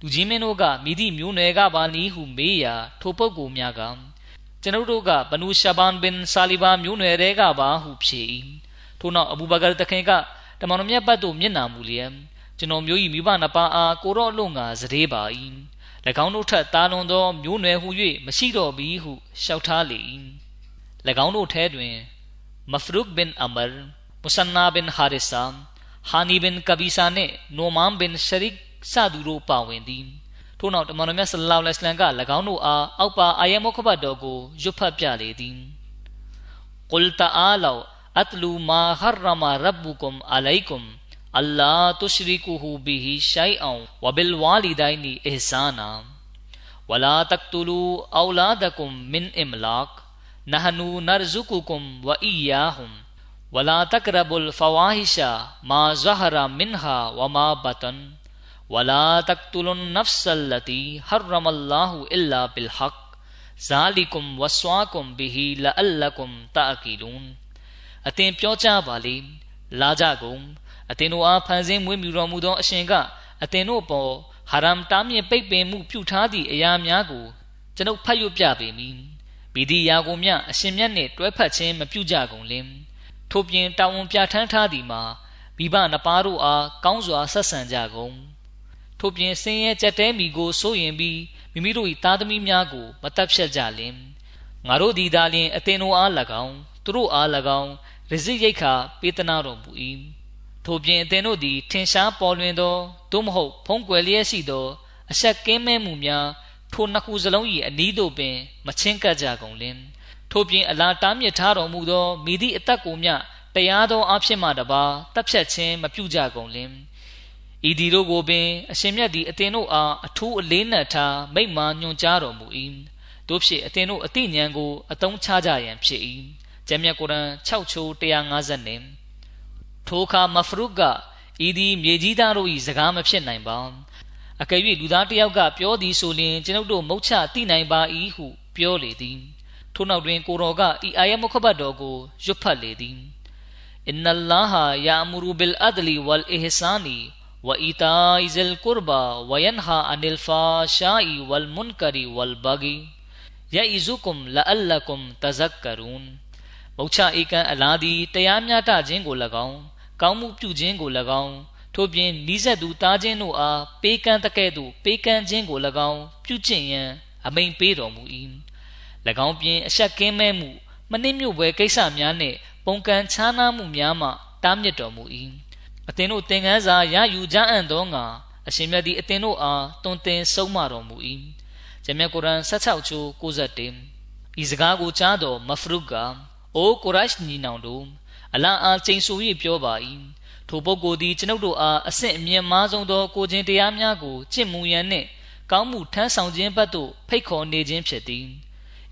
လူကြီးမင်းတို့ကမိသည့်မျိုးနွယ်ကပါနည်းဟုမေးရာထိုပုဂ္ဂိုလ်များကကျွန်ုပ်တို့ကဘနူရှာဘန်ဘင်ဆာလီဘာမျိုးနွယ်တွေကပါဟုဖြေ၏ထို့နောက်အဘူဘကာတခင်ကတမန်တော်မြတ်ဘတ်သို့မျက်နာမူလျက်ကျွန်တော်မျိုး၏မိဘနှစ်ပါးအားကိုရော့လုံငါစရေပါ၏၎ ၎င်းတို့ထက်သာလွန်သောမျိုးနွယ်ဟု၍မရှိတော့ပြီဟုလျှောက်ထားလေ၏၎င်းတို့ထဲတွင်မဖရုခ်ဘင်အမာမုဆန်နာဘင်ဟာရစ်ဆာဟာနီဘင်ကဘီဆာနှင့်နိုမမ်ဘင်ရှရစ်စသူတို့ပါဝင်သည်ထို့နောက်တမန်တော်မြတ်ဆလ္လာလဟ်အလိုင်းက၎င်းတို့အားအောက်ပါအာယမုခဘတ်တော်ကိုရွတ်ဖတ်ပြလေသည်ကုလ်တာအာလောအတလူမာဟာရမာရဘ်ဘူကွမ်အလိုင်ကွမ် الا تشركوا به شيئا وبالوالدين احسانا ولا تقتلوا اولادكم من املاق نحن نرزقكم واياهم ولا تقربوا الفواحش ما ظهر منها وما بطن ولا تقتلوا النفس التي حرم الله إلا بالحق ذلكم وصاكم به لعلكم تعقلون အသင်ပြောကြပါလေလာကြကုန် အသင်တို့အားဖန်ဆင်းမွေးမြူတော်မူသောအရှင်ကအသင်တို့ပေါ်ဟာရမ်တားမြင့်ပိတ်ပင်မှုပြုထားသည့်အရာများကိုကျွန်ုပ်ဖတ်ရွတ်ပြပေမည်မိသည့်ရာကိုမျှအရှင်မြတ်နှင့်တွဲဖက်ခြင်းမပြုကြကုန်လင်ထို့ပြင်တာဝန်ပြဋ္ဌာန်းထားသည်မှာမိဘနှစ်ပါးတို့အားကောင်းစွာဆက်ဆံကြကုန်ထို့ပြင်ဆင်းရဲကြက်တဲမိကိုစိုးရင်ပြီးမိမိတို့၏သားသမီးများကိုမတပ်ဖြတ်ကြလင်ငါတို့သည်သာလျှင်အသင်တို့အား၎င်းသူတို့အား၎င်းရဇိရိတ်ခါပေးသနာတော်မူ၏ ထို့ပြင်အသင်တို့သည် ထင်ရှားပေါ်လွင်သောသို့မဟုတ် ဖုံးကွယ်လျက်ရှိသော အဆက်ကင်းမဲ့မှုများထိုနှစ်ခုစလုံး၏အနီးသို့ပင် မချင်းကပ်ကြကုန်လင်ထို့ပြင်အလားတားမြစ်ထားတော်မူသောမိသည့်အသက်ကိုမျှတရားသောအဖြစ်မှတပါတပ်ဖြတ်ခြင်းမပြုကြကုန်လင်ဤဒီတို့ကိုပင် အရှင်မြတ်သည်အသင်တို့အားအထူးအလေးနက်ထားမိန့်မာညွှန်ကြားတော်မူ၏တို့ဖြစ်အသင်တို့အသိဉာဏ်ကိုအသုံးချကြရန်ဖြစ်၏ကျမ်းမြတ်ကုရ်အန်6ချိုး150နဲ့ ထိုအခါမဖရုကဤသည်မြေကြီးသားတို့၏စကားမဖြစ်နိုင်ပါအကယ်၍လူသားတစ်ယောက်ကပြောသည်ဆိုလျှင်ကျွန်ုပ်တို့မုတ်ချသိနိုင်ပါ၏ဟုပြောလေသည်ထို့နောက်တွင်ကိုတော်ကဤအာယမုခဘတ်တော်ကိုရွတ်ဖတ်လေသည်အင်နလ္လာဟာယာမူရူဘီလ်အဒလီဝလ်အီဟ်ဆာနီဝအီတာအီဇလ်ကူရဘာဝယန်ဟာအန်လ်ဖာရှာအီဝလ်မွန်ကရီဝလ်ဘဂီယာအီဇူကွမ်လအလလကွမ်တဇက်ကရူန်မုတ်ချဧကန်အလားသည်တရားမျှတခြင်းကို၎င်း ကောင်းမှုပြုခြင်းကို၎င်းထို့ပြင်နိဆက်သူတားခြင်းတို့အားပေးကမ်းတကဲ့သို့ပေးကမ်းခြင်းကို၎င်းပြုကျင့်ရန်အမိန်ပေးတော်မူ၏၎င်းပြင်အဆက်ကင်းမဲ့မှုမနှိမ့်မြုပ်ပွဲကိစ္စများနှင့်ပုံကံခြားနားမှုများမှတားမြစ်တော်မူ၏အသင်တို့သင်ခန်းစာရယူကြအံ့သောငါအရှင်မြတ်သည်အသင်တို့အားတွင်တင်ဆုံးမတော်မူ၏ဂျမြတ်ကုရ်အန်16ချိုး61ဤစကားကိုကြားတော်မဖရုကအိုကိုရရှ်ညီနောင်တို့ အလာအားချိန်ဆ၍ပြောပါ၏ထိုပုဂ္ဂိုလ်သည်ကျွန်ုပ်တို့အားအဆင့်အမြင့်မားဆုံးသောကိုခြင်းတရားများကိုကျင့်မှုရန်နှင့်ကောင်းမှုထမ်းဆောင်ခြင်းဘက်သို့ဖိတ်ခေါ်နေခြင်းဖြစ်သည်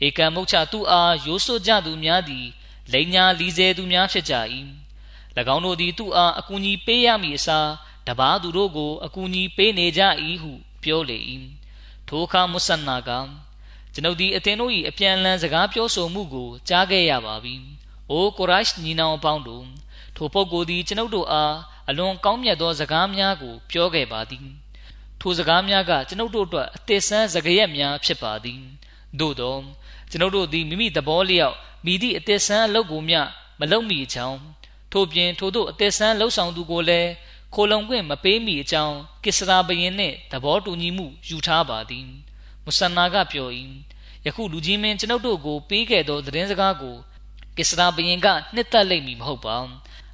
ဧကံမုတ်ချသူအားရိုးစွကြသူများသည်လိန်ညာလီစေသူများဖြစ်ကြ၏၎င်းတို့သည်သူ့အားအကူအညီပေးရမည်အစားတပါးသူတို့ကိုအကူအညီပေးနေကြ၏ဟုပြောလေ၏ထိုအခါမုဆန်နာကကျွန်ုပ်သည်အသင်တို့၏အပြန်အလှန်စကားပြောဆိုမှုကိုကြားခဲ့ရပါပြီ။ အိုကိုရိုက်ညီနောင်အပေါင်းတို့ထိုပုဂ္ဂိုလ်သည်ကျွန်ုပ်တို့အားအလွန်ကောင်းမြတ်သောစကားများကို ပြောခဲ့ပါသည်။ထိုစကားများကကျွန်ုပ်တို့အတွက်အသစ်ဆန်းစကားရက်များဖြစ်ပါသည်။သို့သောကျွန်ုပ်တို့သည်မိမိသဘောလျောက်မိသည့်အသစ်ဆန်းအလုပ်ကိုမျှမလုပ်မိကြောင်းထို့ပြင်ထို့သို့အသက်ဆန်းလှုပ်ဆောင်သူကိုလည်းခိုလုံခွင့်မပေးမိအကြောင်းကိစရာဘရင်နှင့်သဘောတူညီမှုယူထားပါသည်မုဆန်နာကပြော၏ယခုလူကြီးမင်းကျွန်ုပ်တို့ကိုပေးခဲ့သောသတင်းစကားကို ကိစရာဘရင်ကနှစ်သက်လိမ့်မည်မဟုတ်ပါ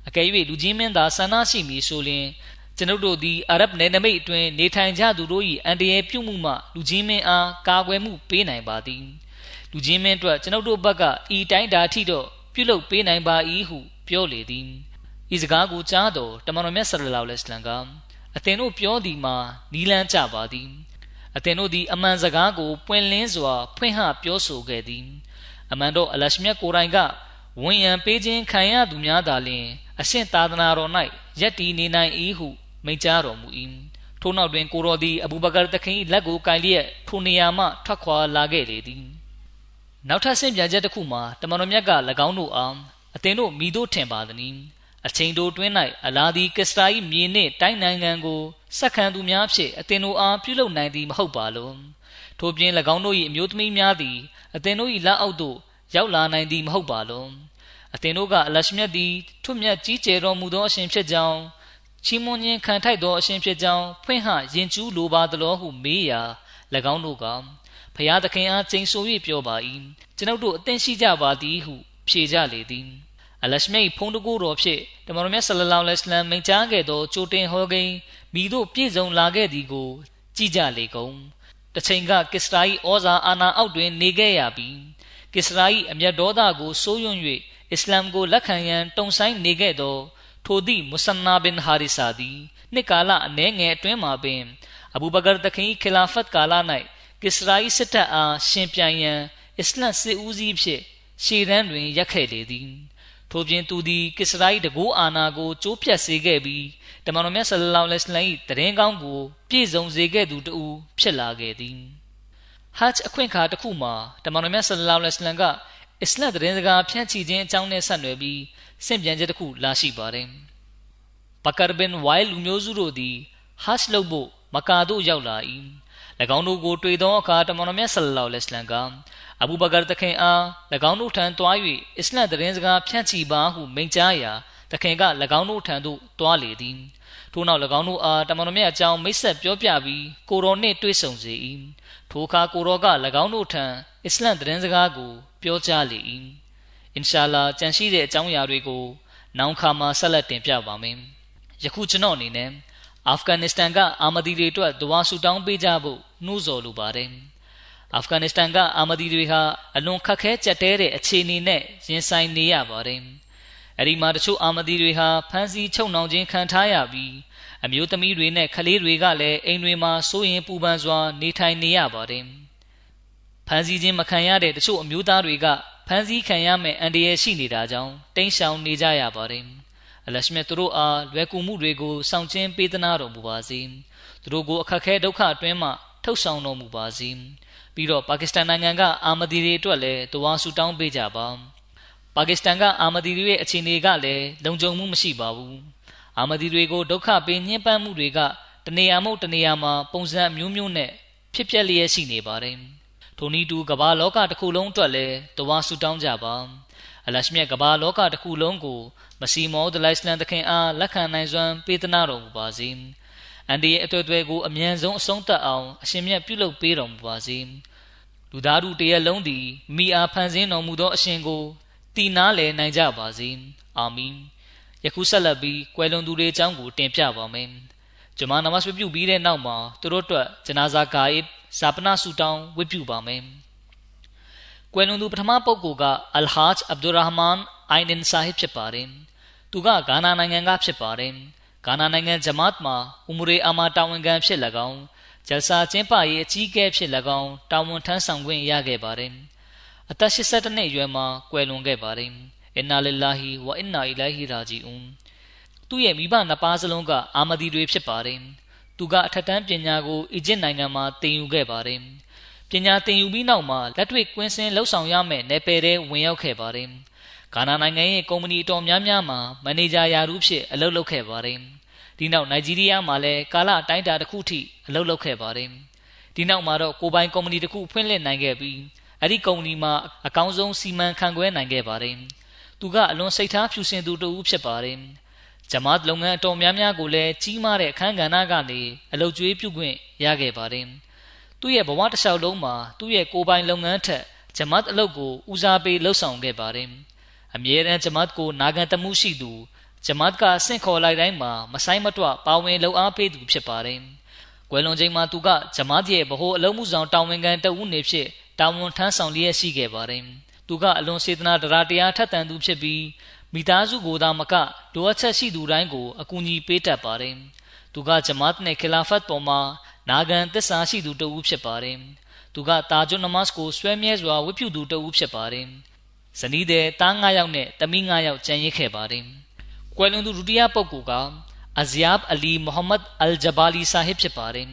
အကယ်၍လူကြီးမင်းသာဆန္ဒရှိမည်ဆိုလျှင်ကျွန်ုပ်တို့သည်အာရဗ်နယ်နိမိတ်အတွင်းနေထိုင်ကြသူတို့၏အန်တရာယ်ပြုမှုမှလူကြီးမင်းအားကာကွယ်မှုပေးနိုင်ပါသည်လူကြီးမင်းအတွက်ကျွန်ုပ်တို့ဘက်ကဤတိုင်းတာထိတော့ပြုလုပ်ပေးနိုင်ပါ၏ဟုပြောလေသည်ဤစကားကိုကြားတော်တမန်တော်မြတ်ဆလလောလ္လဟ်အလัยဟ်ကအသင်တို့ပြောသည်မှာနီးလန်းကြပါသည်အသင်တို့သည်အမှန်စကားကိုပွင့်လင်းစွာဖွင့်ဟပြောဆိုခဲ့သည်အမှန်တော့အလရှမြတ်ကိုယ်တိုင်က ဝန်ရံပေးခြင်းခံရသူများသာလျှင်အရှင်သာသနာတော်၌ယက်တီနေနိုင်၏ဟုမိန့်ကြားတော်မူ၏ထို့နောက်တွင်ကိုတော်သည်အဘူဘကာတခင်၏လက်ကိုကင်လျက်ထိုနေရာမှထွက်ခွာလာခဲ့လေသည်နောက်ထပ်ဆင့်ပြန်ချက်တစ်ခုမှာတမန်တော်မြတ်က၎င်းတို့အားအသင်တို့မိတို့ထင်ပါသည်အချိန်တိုတွင်း၌အလာဒီကစ္စတာ၏မြေနှင့်တိုင်းနိုင်ငံကိုစက္ကန့်သူများဖြင့်အသင်တို့အားပြုလုပ်နိုင်သည်မဟုတ်ပါလောထို့ပြင်၎င်းတို့၏အမျိုးသမီးများသည်အသင်တို့၏လက်အောက်သို့ ရောက်လာနိုင်သည်မဟုတ်ပါလောအသင်တို့ကအလရှမြတ်သည်ထွတ်မြတ်ကြီးကျယ်တော်မူသောအရှင်ဖြစ်ကြောင်းချီးမွမ်းခြင်းခံထိုက်သောအရှင်ဖြစ်ကြောင်းဖွင့်ဟယင်ကျူးလိုပါသလိုဟုမေးရာ၎င်းတို့ကဖျားသခင်အားကျိန်ဆို၍ပြောပါ၏ကျွန်ုပ်တို့အသင်ရှိကြပါသည်ဟု ဖြေကြလေသည်အလရှမိတ်ဖုံးတကူတော်ဖြင့်တမန်တော်မြတ်ဆလလောလဟ်အလัยဟိမိန့်ကြားခဲ့သောကြိုတင်ဟောကိန်းမိတို့ပြည့်စုံလာခဲ့သည်ကို ကြည်ကြလေကုန်တချိန်ကကစ္စရာ၏ဩဇာအာဏာအောက်တွင်နေခဲ့ရပြီး ကစ္စရာ၏အမျက်ဒေါသကိုစိုးရွံ့၍အစ္စလာမ်ကိုလက်ခံရန်တုံဆိုင်နေခဲ့သောထိုသည့်မုဆန်နာဘင်ဟာရီဆာသည်နှစ်ကာလအနည်းငယ်အတွင်းမှာပင်အဘူဘကာတခင်ခလာဖတ်ကာလ၌ကစ္စရာ၏စစ်တပ်အားရှင်ပြိုင်ရန်အစ္စလမ်စစ်ဦးစီးဖြင့်ရှေ့တန်းတွင်ရက်ခဲ့လေသည်ထို့ပြင်သူသည်ကစ္စရာ၏တကူအာနာကိုကျိုးပြတ်စေခဲ့ပြီးတမန်တော်မြတ်ဆလလောလဟ်အလိုင်း၏တရင်ကောင်းကို ပြည့်စုံစေခဲ့သူတူဖြစ်လာခဲ့သည် ဟတ်အခွင့်အခါတစ်ခုမှာတမန်တော်မြတ်ဆလလောလဟ်အလိုင်းကအစ္စလမ်တရင်စကားဖြန့်ချီခြင်းအကြောင်းနဲ့ဆက်နွယ်ပြီးစင့်ပြန်ချက်တစ်ခုလာရှိပါတယ်ဘကာဘင်ဝိုင်လူမျိုးစုတို့သည်ဟတ်လုပ်ဖို့မကာတို့ရောက်လာ၏၎င်းတို့ကိုတွေ့သောအခါတမန်တော်မြတ်ဆလလောလဟ်အလိုင်းကအဘူဘကာတခင်အား၎င်းတို့ထံတွား၍အစ္စလမ်တရင်စကားဖြန့်ချီပါဟုမိန့်ကြားရာတခင်က၎င်းတို့ထံသို့တွားလေသည်ထို့နောက်၎င်းတို့အားတမန်တော်မြတ်အကြောင်းမိတ်ဆက်ပြောပြပြီးကိုရောနှင့်တွေ့ဆုံစေ၏ ထိုအခါကိုရောက၎င်းတို့ထံအစ္စလမ်တရင်စကားကိုပြောကြားလေ၏အင်ရှာလာကြံရှိတဲ့အကြောင်းအရာတွေကိုနောက်ခါမှာဆက်လက်တင်ပြပါမယ်ယခုကျွန်တော်အနေနဲ့အာဖဂန်နစ္စတန်ကအာမဒီတွေအတွက်ဒဝါဆူတောင်းပေးကြဖို့နှိုးဆော်လိုပါတယ်အာဖဂန်နစ္စတန်ကအာမဒီတွေဟာအလွန်ခက်ခဲကြက်တဲတဲ့အခြေအနေနဲ့ရင်ဆိုင်နေရပါတယ်အဲ့ဒီမှာတချို့အာမဒီတွေဟာဖမ်းဆီးချုပ်နှောင်ခြင်းခံထားရပြီး အမျိုးသမီးတွေနဲ့ကလေးတွေကလည်းအိမ်တွေမှာစိုးရင်ပူပန်စွာနေထိုင်နေရပါတယ်ဖမ်းဆီးခြင်းမခံရတဲ့တချို့အမျိုးသားတွေကဖမ်းဆီးခံရမယ့်အန္တရာယ်ရှိနေတာကြောင့်တိမ်းရှောင်နေကြရပါတယ်အလရှမြတ်သူတို့အားလွယ်ကူမှုတွေကိုဆောင်ကျဉ်ပေးသနာတော်မူပါစေသူတို့ကိုအခက်ခဲဒုက္ခအတွင်းမှထုတ်ဆောင်တော်မူပါစေပြီးတော့ပါကစ္စတန်နိုင်ငံကအာမဒီတွေအတွက်လည်းတဝါဆူတောင်းပေးကြပါပါကစ္စတန်ကအာမဒီတွေရဲ့အခြေအနေကလည်းလုံခြုံမှုမရှိပါဘူး အာမဒီတွေကိုဒုက္ခပေးညှဉ်းပန်းမှုတွေကတနေရာမဟုတ်တနေရာမှာပုံစံမျိုးမျိုးနဲ့ဖြစ်ပျက်လျက်ရှိနေပါတယ်ထိုနည်းတူကမ္ဘာလောကတစ်ခုလုံးအတွက်လည်းတဝါဆူတောင်းကြပါအလရှမြတ်ကမ္ဘာလောကတစ်ခုလုံးကိုမစီမောဒလိုင်စလန်တခင်အားလက်ခံနိုင်စွမ်းပေးသနာတော်မူပါစေအန်ဒီရဲ့အတွေ့အကြုံကိုအမြန်ဆုံးအဆုံးသတ်အောင်အရှင်မြတ်ပြုလုပ်ပေးတော်မူပါစေလူသားတို့တရက်လုံးသည်မိအားဖန်ဆင်းတော်မူသောအရှင်ကိုတည်နာလဲနိုင်ကြပါစေအာမင် ယခုဆက်လက်ပြီးကွယ်လွန်သူတွေအကြောင်းကိုတင်ပြပါမယ်ဂျမာနမတ်ပြုပြီးတဲ့နောက်မှာသူတို့အတွက်ဂျနာဇာဂါအစ်ဇာပနာဆူတောင်းဝတ်ပြုပါမယ်ကွယ်လွန်သူပထမပုဂ္ဂိုလ်ကအလ်ဟာဂျ်အဗ်ဒူရာဟ်မန်အိုင်ဒင်ဆာဟစ်ဖြစ်ပါတယ်သူကဂါနာနိုင်ငံကဖြစ်ပါတယ်ဂါနာနိုင်ငံဂျမတ်မှာဥမရေအာမာတာဝန်ခံဖြစ်၎င်းဂျယ်ဆာကျင်းပရေးအကြီးအကဲဖြစ်၎င်းတာဝန်ထမ်းဆောင်ခွင့်ရခဲ့ပါတယ်အသက်82နှစ်အရွယ်မှာကွယ်လွန်ခဲ့ပါတယ် အင်နာလ illah ဝအင်နာအီလိုင်ဟီရာဂျီအွန်သူ့ရဲ့မိဘနှစ်ပါးစလုံးကအာမဒီတွေဖြစ်ပါတယ်သူကအထက်တန်းပညာကိုအီဂျစ်နိုင်ငံမှာသင်ယူခဲ့ပါတယ်ပညာသင်ယူပြီးနောက်မှာလက်တွေ့ကွင်းစင်းလှုပ်ဆောင်ရမယ့်နယ်ပယ်ထဲဝင်ရောက်ခဲ့ပါတယ်ဂါနာနိုင်ငံရဲ့ကုမ္ပဏီအတော်များများမှာမန်နေဂျာယာရုဖြစ်အလုပ်လုပ်ခဲ့ပါတယ်ဒီနောက်နိုင်ဂျီးရီးယားမှာလည်းကာလအတိုင်းအတာတစ်ခုထိအလုပ်လုပ်ခဲ့ပါတယ်ဒီနောက်မှာတော့ကိုပိုင်ကုမ္ပဏီတစ်ခုဖွင့်လှစ်နိုင်ခဲ့ပြီးအဲ့ဒီကုမ္ပဏီမှာအကောင်းဆုံးစီမံခန့်ခွဲနိုင်ခဲ့ပါတယ် သူကအလွန်စိတ်ထားဖြူစင်သူတဦးဖြစ်ပါတယ်ဂျမတ်လုပ်ငန်းအတော်များများကိုလည်းကြီးမားတဲ့အခန်းကဏ္ဍကနေအလုပ်ကျွေးပြုခွင့်ရခဲ့ပါတယ်သူ့ရဲ့ဘဝတစ်လျှောက်လုံးမှာသူ့ရဲ့ကိုယ်ပိုင်လုပ်ငန်းထက်ဂျမတ်အလုပ်ကိုဦးစားပေးလှုပ်ဆောင်ခဲ့ပါတယ်အမြဲတမ်းဂျမတ်ကိုနာခံတမှုရှိသူဂျမတ်ကဆင့်ခေါ်လိုက်တိုင်းမှာမဆိုင်မတွပါဝင်လှုပ်အားပေးသူဖြစ်ပါတယ်ကွယ်လွန်ချိန်မှာသူကဂျမတ်ရဲ့ဗဟိုအလုံးမှုဆောင်တာဝန်ခံတဦးနေဖြစ်တာဝန်ထမ်းဆောင်လျက်ရှိခဲ့ပါတယ် သူကအလွန်စေတနာတရားတရားထက်သန်သူဖြစ်ပြီးမိသားစုကိုသာမကလိုအပ်ချက်ရှိသူတိုင်းကိုအကူအညီပေးတတ်ပါတယ်သူကဂျမတ်နဲ့ခလာဖတ်ပေါ်မှာနာဂန်သစ္စာရှိသူတဦးဖြစ်ပါတယ်သူကတာဂျွန်နမတ်ကိုဆွဲမြဲစွာဝတ်ပြုသူတဦးဖြစ်ပါတယ်ဇနီးတဲ့သား9ယောက်နဲ့သမီး9ယောက်ကျန်ရစ်ခဲ့ပါတယ်ကွယ်လွန်သူဒုတိယပုဂ္ဂိုလ်ကအဇီယပ်အလီမိုဟမ္မဒ်အယ်ဂျဘာလီဆာဟစ်ဖြစ်ပါတယ်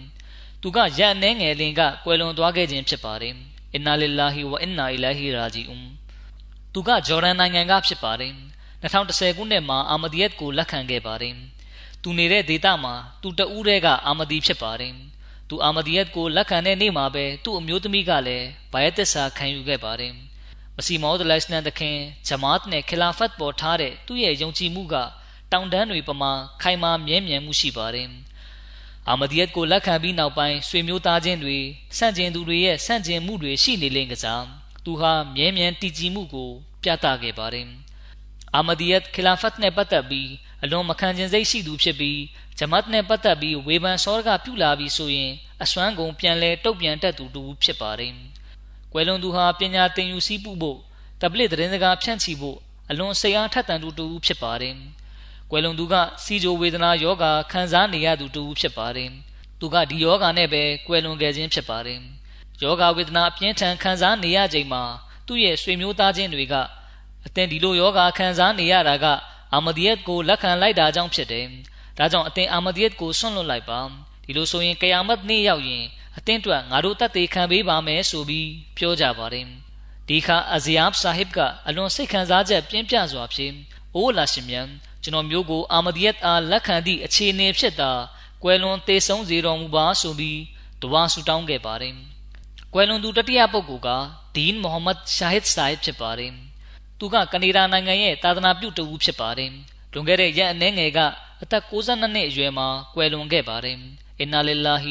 သူကရက်အနှဲငယ်လင်ကကွယ်လွန်သွားခဲ့ခြင်းဖြစ်ပါတယ် အင်နာလ illah ဝအင်နာအီလာဟီရာဂျီအွန်သူကဂျော်ဒန်နိုင်ငံကဖြစ်ပါတယ်2010ခုနှစ်မှာအာမဒီယတ်ကိုလက်ခံခဲ့ပါတယ်။သူနေတဲ့ဒေသမှာသူတဦးတည်းကအာမဒီဖြစ်ပါတယ်။သူအာမဒီယတ်ကိုလက်ခံတဲ့နေ့မှာပဲသူ့အမျိုးသမီးကလည်းဘာယတ်သစ္စာခံယူခဲ့ပါတယ်။မစီမောဒလိုင်စနန်တခင်ဂျမာတ်နဲ့ခလာဖတ်ပေါ်ထားတဲ့သူ့ရဲ့ယုံကြည်မှုကတောင်တန်းတွေပမာခိုင်မာမြဲမြံမှုရှိပါတယ်။ အာမဒီယတ်ကိုလက်ခံပြီးနောက်ပိုင်းဆွေမျိုးသားချင်းတွေဆန့်ကျင်သူတွေရဲ့ဆန့်ကျင်မှုတွေရှိနေလင်းကစားသူဟာမြဲမြံတည်ကြည်မှုကိုပြသခဲ့ပါတယ်။အာမဒီယတ်ခလာဖတ်နဲ့ပတ်သက်ပြီးအလွန်မခံကျင်စိတ်ရှိသူဖြစ်ပြီးဂျမတ်နဲ့ပတ်သက်ပြီးဝေဖန်စောရကပြုလာပြီးဆိုရင်အစွမ်းကုန်ပြန်လဲတုတ်ပြန်တတ်သူတူဖြစ်ပါတယ်။ကွယ်လွန်သူဟာပညာသင်ယူစည်းပူဖို့တပလစ်သတင်းစကားဖြန့်ချီဖို့အလွန်စိတ်အားထက်သန်သူတူဖြစ်ပါတယ်။ ကွယ်လွန်သူကစီဂျိုဝေဒနာယောဂါခံစားနေရသူတူဖြစ်ပါတယ်။သူကဒီယောဂါနဲ့ပဲကွယ်လွန်ခဲ့ခြင်းဖြစ်ပါတယ်။ယောဂါဝေဒနာအပြင်းထန်ခံစားနေရချိန်မှာသူ့ရဲ့ဆွေမျိုးသားချင်းတွေကအသင်ဒီလိုယောဂါခံစားနေရတာကအာမဒီယတ်ကိုလက်ခံလိုက်တာကြောင့်ဖြစ်တယ်။ဒါကြောင့်အသင်အာမဒီယတ်ကိုဆွန့်လွတ်လိုက်ပါ။ဒီလိုဆိုရင်ကယာမတ်နေ့ရောက်ရင်အသင်တို့ငါတို့တတ်သေးခံပေးပါမယ်ဆိုပြီးပြောကြပါတယ်။ဒီခါအဇီယပ်ဆာဟစ်ကအလွန်စိတ်ခံစားချက်ပြင်းပြစွာဖြင့်အိုးလာရှင်မြန် ကျွန်တော်မျိုးကိုအာမဒီယတ်အားလက်ခံသည့်အခြေအနေဖြစ်တာကွယ်လွန်သေးဆုံးစေတော်မူပါဆိုပြီးတဝါဆူတောင်းခဲ့ပါတယ်။ကွယ်လွန်သူတတိယပုဂ္ဂိုလ်ကဒီန်မိုဟမ္မဒ်ရှာဟစ်ဆာဟစ်ဖြစ်ပါတယ်။သူကကနေဒါနိုင်ငံရဲ့သာသနာပြုတဦးဖြစ်ပါတယ်။လွန်ခဲ့တဲ့ရက်အနည်းငယ်ကအသက်62နှစ်အရွယ်မှာကွယ်လွန်ခဲ့ပါတယ်။အင်နာလ illah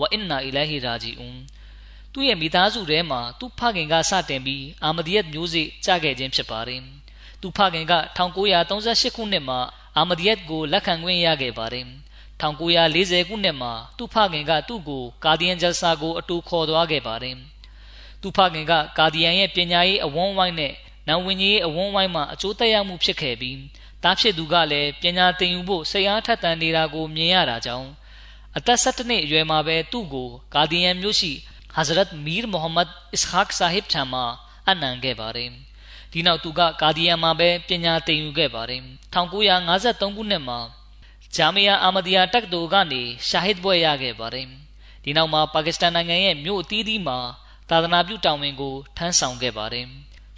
ဝအင်နာအီလာဟီရာဂျီအွန်သူ့ရဲ့မိသားစုထဲမှာသူ့ဖခင်ကစတင်ပြီးအာမဒီယတ်မျိုးစေ့ကြခဲ့ခြင်းဖြစ်ပါတယ်။ သူ့ဖခင်က1938ခုနှစ်မှာအာမဒီယတ်ကိုလက်ခံခွင့်ရခဲ့ပါတယ်။1940ခုနှစ်မှာသူ့ဖခင်ကသူ့ကိုကာဒီယန်ဂျယ်ဆာကိုအတူခေါ်သွားခဲ့ပါတယ်။သူ့ဖခင်ကကာဒီယန်ရဲ့ပညာရေးအဝန်းဝိုင်းနဲ့နံဝင်ကြီးအဝန်းဝိုင်းမှာအကျိုးသက်ရောက်မှုဖြစ်ခဲ့ပြီးတားဖြစ်သူကလည်းပညာသင်ယူဖို့စိတ်အားထက်သန်နေတာကိုမြင်ရတာကြောင့်အသက်17နှစ်အရွယ်မှာပဲသူ့ကိုဂါဒီယန်မြို့ရှိဟာဇရတ်မီးမိုဟမ္မဒ်အစ်ခါခ်ဆာဟစ်ထံမှာအနံခဲ့ပါတယ် ဒီနောက်သူကဂါဒီယန်မှာပဲပညာသင်ယူခဲ့ပါတယ်1953ခုနှစ်မှာဂျာမီယာအာမဒီယာတက္ကသိုလ်ကနေရှာဟစ်ဘွဲ့ရခဲ့ပါတယ်ဒီနောက်မှာပါကစ္စတန်နိုင်ငံရဲ့မြို့အသီးသီးမှာသာသနာပြုတာဝန်ကိုထမ်းဆောင်ခဲ့ပါတယ်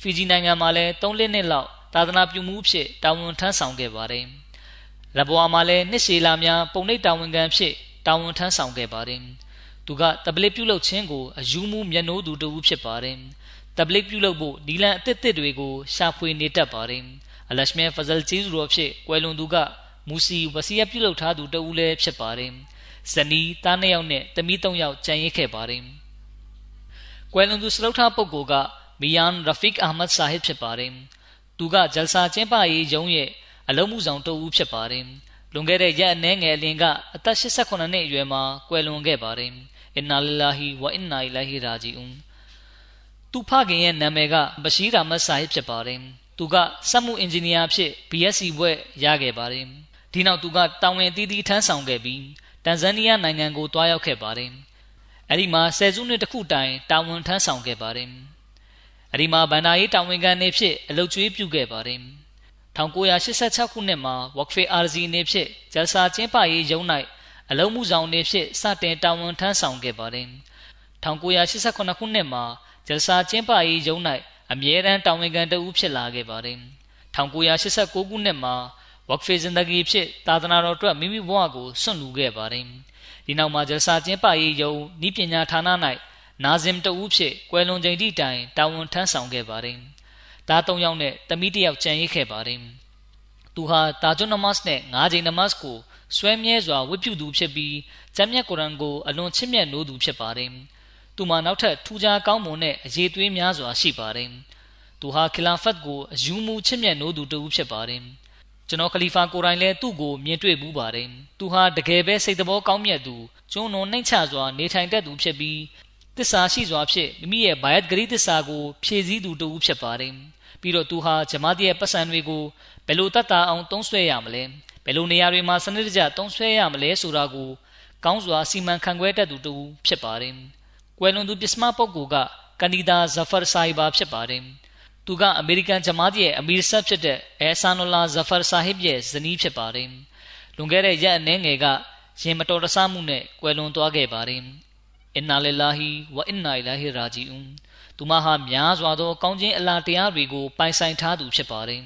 ဖီဂျီနိုင်ငံမှာလည်း၃လနှစ်လောက်သာသနာပြုမှုဖြစ်တာဝန်ထမ်းဆောင်ခဲ့ပါတယ်။ရဘွာမှာလည်းနှစ်ရှည်လာများပုံနှိပ်တာဝန်ခံဖြစ်တာဝန်ထမ်းဆောင်ခဲ့ပါတယ်။သူကတပလစ်ပြုလုပ်ခြင်းကိုအယူမှုမျက်နှိုးသူတဦးဖြစ်ပါတယ်။ တပလစ်ပြုလုပ်ဖို့နီလန်အသစ်သစ်တွေကိုရှာဖွေနေတတ်ပါတယ်။အလရှမဲဖဇလ်ချီဇူရောဖြစ်ကွယ်လွန်သူကမူစီဝစီယပြုလုပ်ထားသူတဦးလည်းဖြစ်ပါတယ်။ဇနီးသားနှစ်ယောက်နဲ့တမီးသုံးယောက်ကြံရစ်ခဲ့ပါတယ်။ကွယ်လွန်သူစလုထားပုဂ္ဂိုလ်ကမီယန်ရဖီကအာမတ်ဆာဟစ်ဖြစ်ပါတယ်။သူကဂျယ်ဆာကျင်းပရေးရုံးရဲ့အလုံးမှုဆောင်တဦးဖြစ်ပါတယ်။လွန်ခဲ့တဲ့ရက်အနည်းငယ်အလင်ကအသက်88နှစ်အရွယ်မှာကွယ်လွန်ခဲ့ပါတယ်။အင်နာလ illah ဝအင်နာအီလာဟီရာဂျီအွန် သူဖခင်ရဲ့နာမည်ကဘရှိရာမတ်ဆာဟစ်ဖြစ်ပါတယ်။သူကစက်မှုအင်ဂျင်နီယာဖြစ် BSc ဘွဲ့ရခဲ့ပါတယ်။ဒီနောက်သူကတာဝန်တည်တည်ထမ်းဆောင်ခဲ့ပြီးတန်ဇန်နီးယားနိုင်ငံကိုတွားရောက်ခဲ့ပါတယ်။အဲဒီမှာဆယ်စုနှစ်တခုတိုင်တာဝန်ထမ်းဆောင်ခဲ့ပါတယ်။အဲဒီမှာဗန္ဒာရေးတာဝန်ခံနေဖြစ်အလုတ်ကျွေးပြုခဲ့ပါတယ်1986ခုနှစ်မှာ Wakfe RZ နေဖြစ်ဂျယ်ဆာကျင်းပရေးရုံး၌အလုံးမှုဆောင်နေဖြစ်စတင်တာဝန်ထမ်းဆောင်ခဲ့ပါတယ်1989ခုနှစ်မှာ ဂျယ်ဆာကျင်းပရေးရုံး၌အမြဲတမ်းတာဝန်ခံတဦးဖြစ်လာခဲ့ပါတယ်1989ခုနှစ်မှာ Wakfe Zindagi ဖြစ်သာသနာတော်အတွက်မိမိဘဝကိုစွန့်လူခဲ့ပါတယ်ဒီနောက်မှာဂျယ်ဆာကျင်းပရေးရုံးဤပညာဌာန၌နာဇင်တဦးဖြစ်ကွယ်လွန်ချိန်ထိတိုင်တာဝန်ထမ်းဆောင်ခဲ့ပါတယ်။သား၃ယောက်နဲ့တမီးတစ်ယောက်ကြံရစ်ခဲ့ပါတယ်။သူဟာတာဂျွန်နမတ်နဲ့၅ချိန်နမတ်ကိုဆွဲမြဲစွာဝတ်ပြုသူဖြစ်ပြီးကျမ်းမြတ်ကုရ်အန်ကိုအလွန်ချစ်မြတ်နိုးသူဖြစ်ပါတယ်။ သူမှာနောက်ထပ်ထူးခြားကောင်းမွန်တဲ့အရေးသွေးများစွာရှိပါတယ်။သူဟာခလာဖတ်ကိုအယူမူချစ်မြတ်နိုးသူတဦးဖြစ်ပါတယ်။ကျွန်တော်ခလီဖာကိုယ်တိုင်လည်းသူ့ကိုမြင်တွေ့ဘူးပါတယ်။သူဟာတကယ်ပဲစိတ်တော်ကောင်းမြတ်သူကျွန်းတော်နှိမ့်ချစွာနေထိုင်တတ်သူဖြစ်ပြီးတစ္ဆာရှိစွာဖြင့်မိမိရဲ့ဘာယတ်ဂရီတစ္ဆာကိုဖြည့်ဆည်းသူတဦးဖြစ်ပါတယ်ပြီးတော့သူဟာဂျမားတီရဲ့ပတ်စံတွေကိုဘယ်လိုတတ်တာအောင်သုံးဆွဲရမလဲဘယ်လိုနေရာတွေမှာစနစ်တကျသုံးဆွဲရမလဲဆိုတာကိုကောင်းစွာစီမံခန့်ခွဲတတ်သူတဦးဖြစ်ပါတယ် ကွယ်လွန်သူပစ္စမပုဂ္ဂိုလ်ကကန်ဒီဒါဇဖာဆိုင်ဘာဖြစ်ပါတယ်သူကအမေရိကန်ဂျမားတီရဲ့အမီရဆတ်ဖြစ်တဲ့အဲဆာနိုလာဇဖာဆာဟစ်ရဲ့ဇနီးဖြစ်ပါတယ်လွန်ခဲ့တဲ့ရက်အနည်းငယ်ကရင်မတော်တဆမှုနဲ့ကွယ်လွန်သွားခဲ့ပါတယ်အင်နာလ illah ဝအင်နာအီလာဟီရာဂျီအွန်သူမဟာများစွာသောကောင်းခြင်းအလားတရားတွေကိုပိုင်ဆိုင်ထားသူဖြစ်ပါတယ်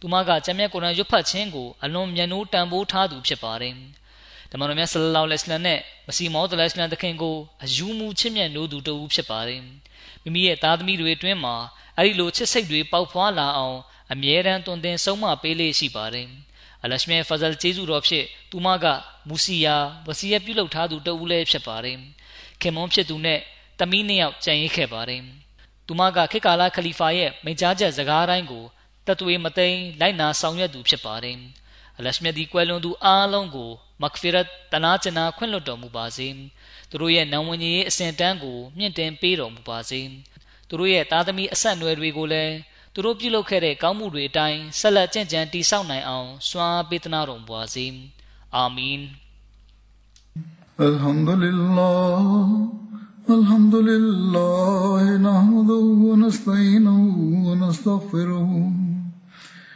သူသူမကကျမ်းမြတ်ကုရ်အာန်ရွတ်ဖတ်ခြင်းကိုအလွန်မြတ်နိုးတန်ဖိုးထားသူဖြစ်ပါတယ်။ ဓမ္မတော်မြတ်ဆလလောလ္လဟ်အလိုင်းနဲ့မစီမောဒ်အလိုင်းတခင်ကိုအယူမူချစ်မြတ်နိုးသူတဦးဖြစ်ပါတယ်။မိမိရဲ့သားသမီးတွေအတွင်းမှာအဲဒီလိုချစ်စိတ်တွေပေါက်ဖွာလာအောင်အမြဲတမ်းတွင်တင်ဆုံးမပေးလေးရှိပါတယ်။အလရှမေဖဇလ်ကျေးဇူးတော်ဖြင့်သူမကမူစီယာဝစီယပြုလုပ်ထားသူတဦးလည်းဖြစ်ပါတယ်။ခင်မွန်းဖြစ်သူနဲ့တမီးနှစ်ယောက်ကြံရစ်ခဲ့ပါတယ်။သူမကခေတ်ကာလခလီဖာရဲ့မိန့်ကြားချက်စကားတိုင်းကိုတသွေးမသိမ်းလိုက်နာဆောင်ရွက်သူဖြစ်ပါတယ်။အလရှမြတ်ဒီကွယ်လွန်သူအားလုံးကိုမဂ်ဖီရတ်တနာကျနာခွင့်လွှတ်တော်မူပါစေ။သူတို့ရဲ့နံဝင်ကြီးအစဉ်တန်းကိုမြင့်တင်ပေးတော်မူပါစေ။သူတို့ရဲ့သားသမီးအဆက်အနွယ်တွေကိုလည်းသူတို့ပြုလုပ်ခဲ့တဲ့ကောင်းမှုတွေအတိုင်းဆက်လက်ကြံ့ကြံတည်ဆောက်နိုင်အောင်စွမ်းပေးသနာတော်မူပါစေ။အာမင်။ الحمد لله الحمد لله نحمده ونستعينه ونستغفره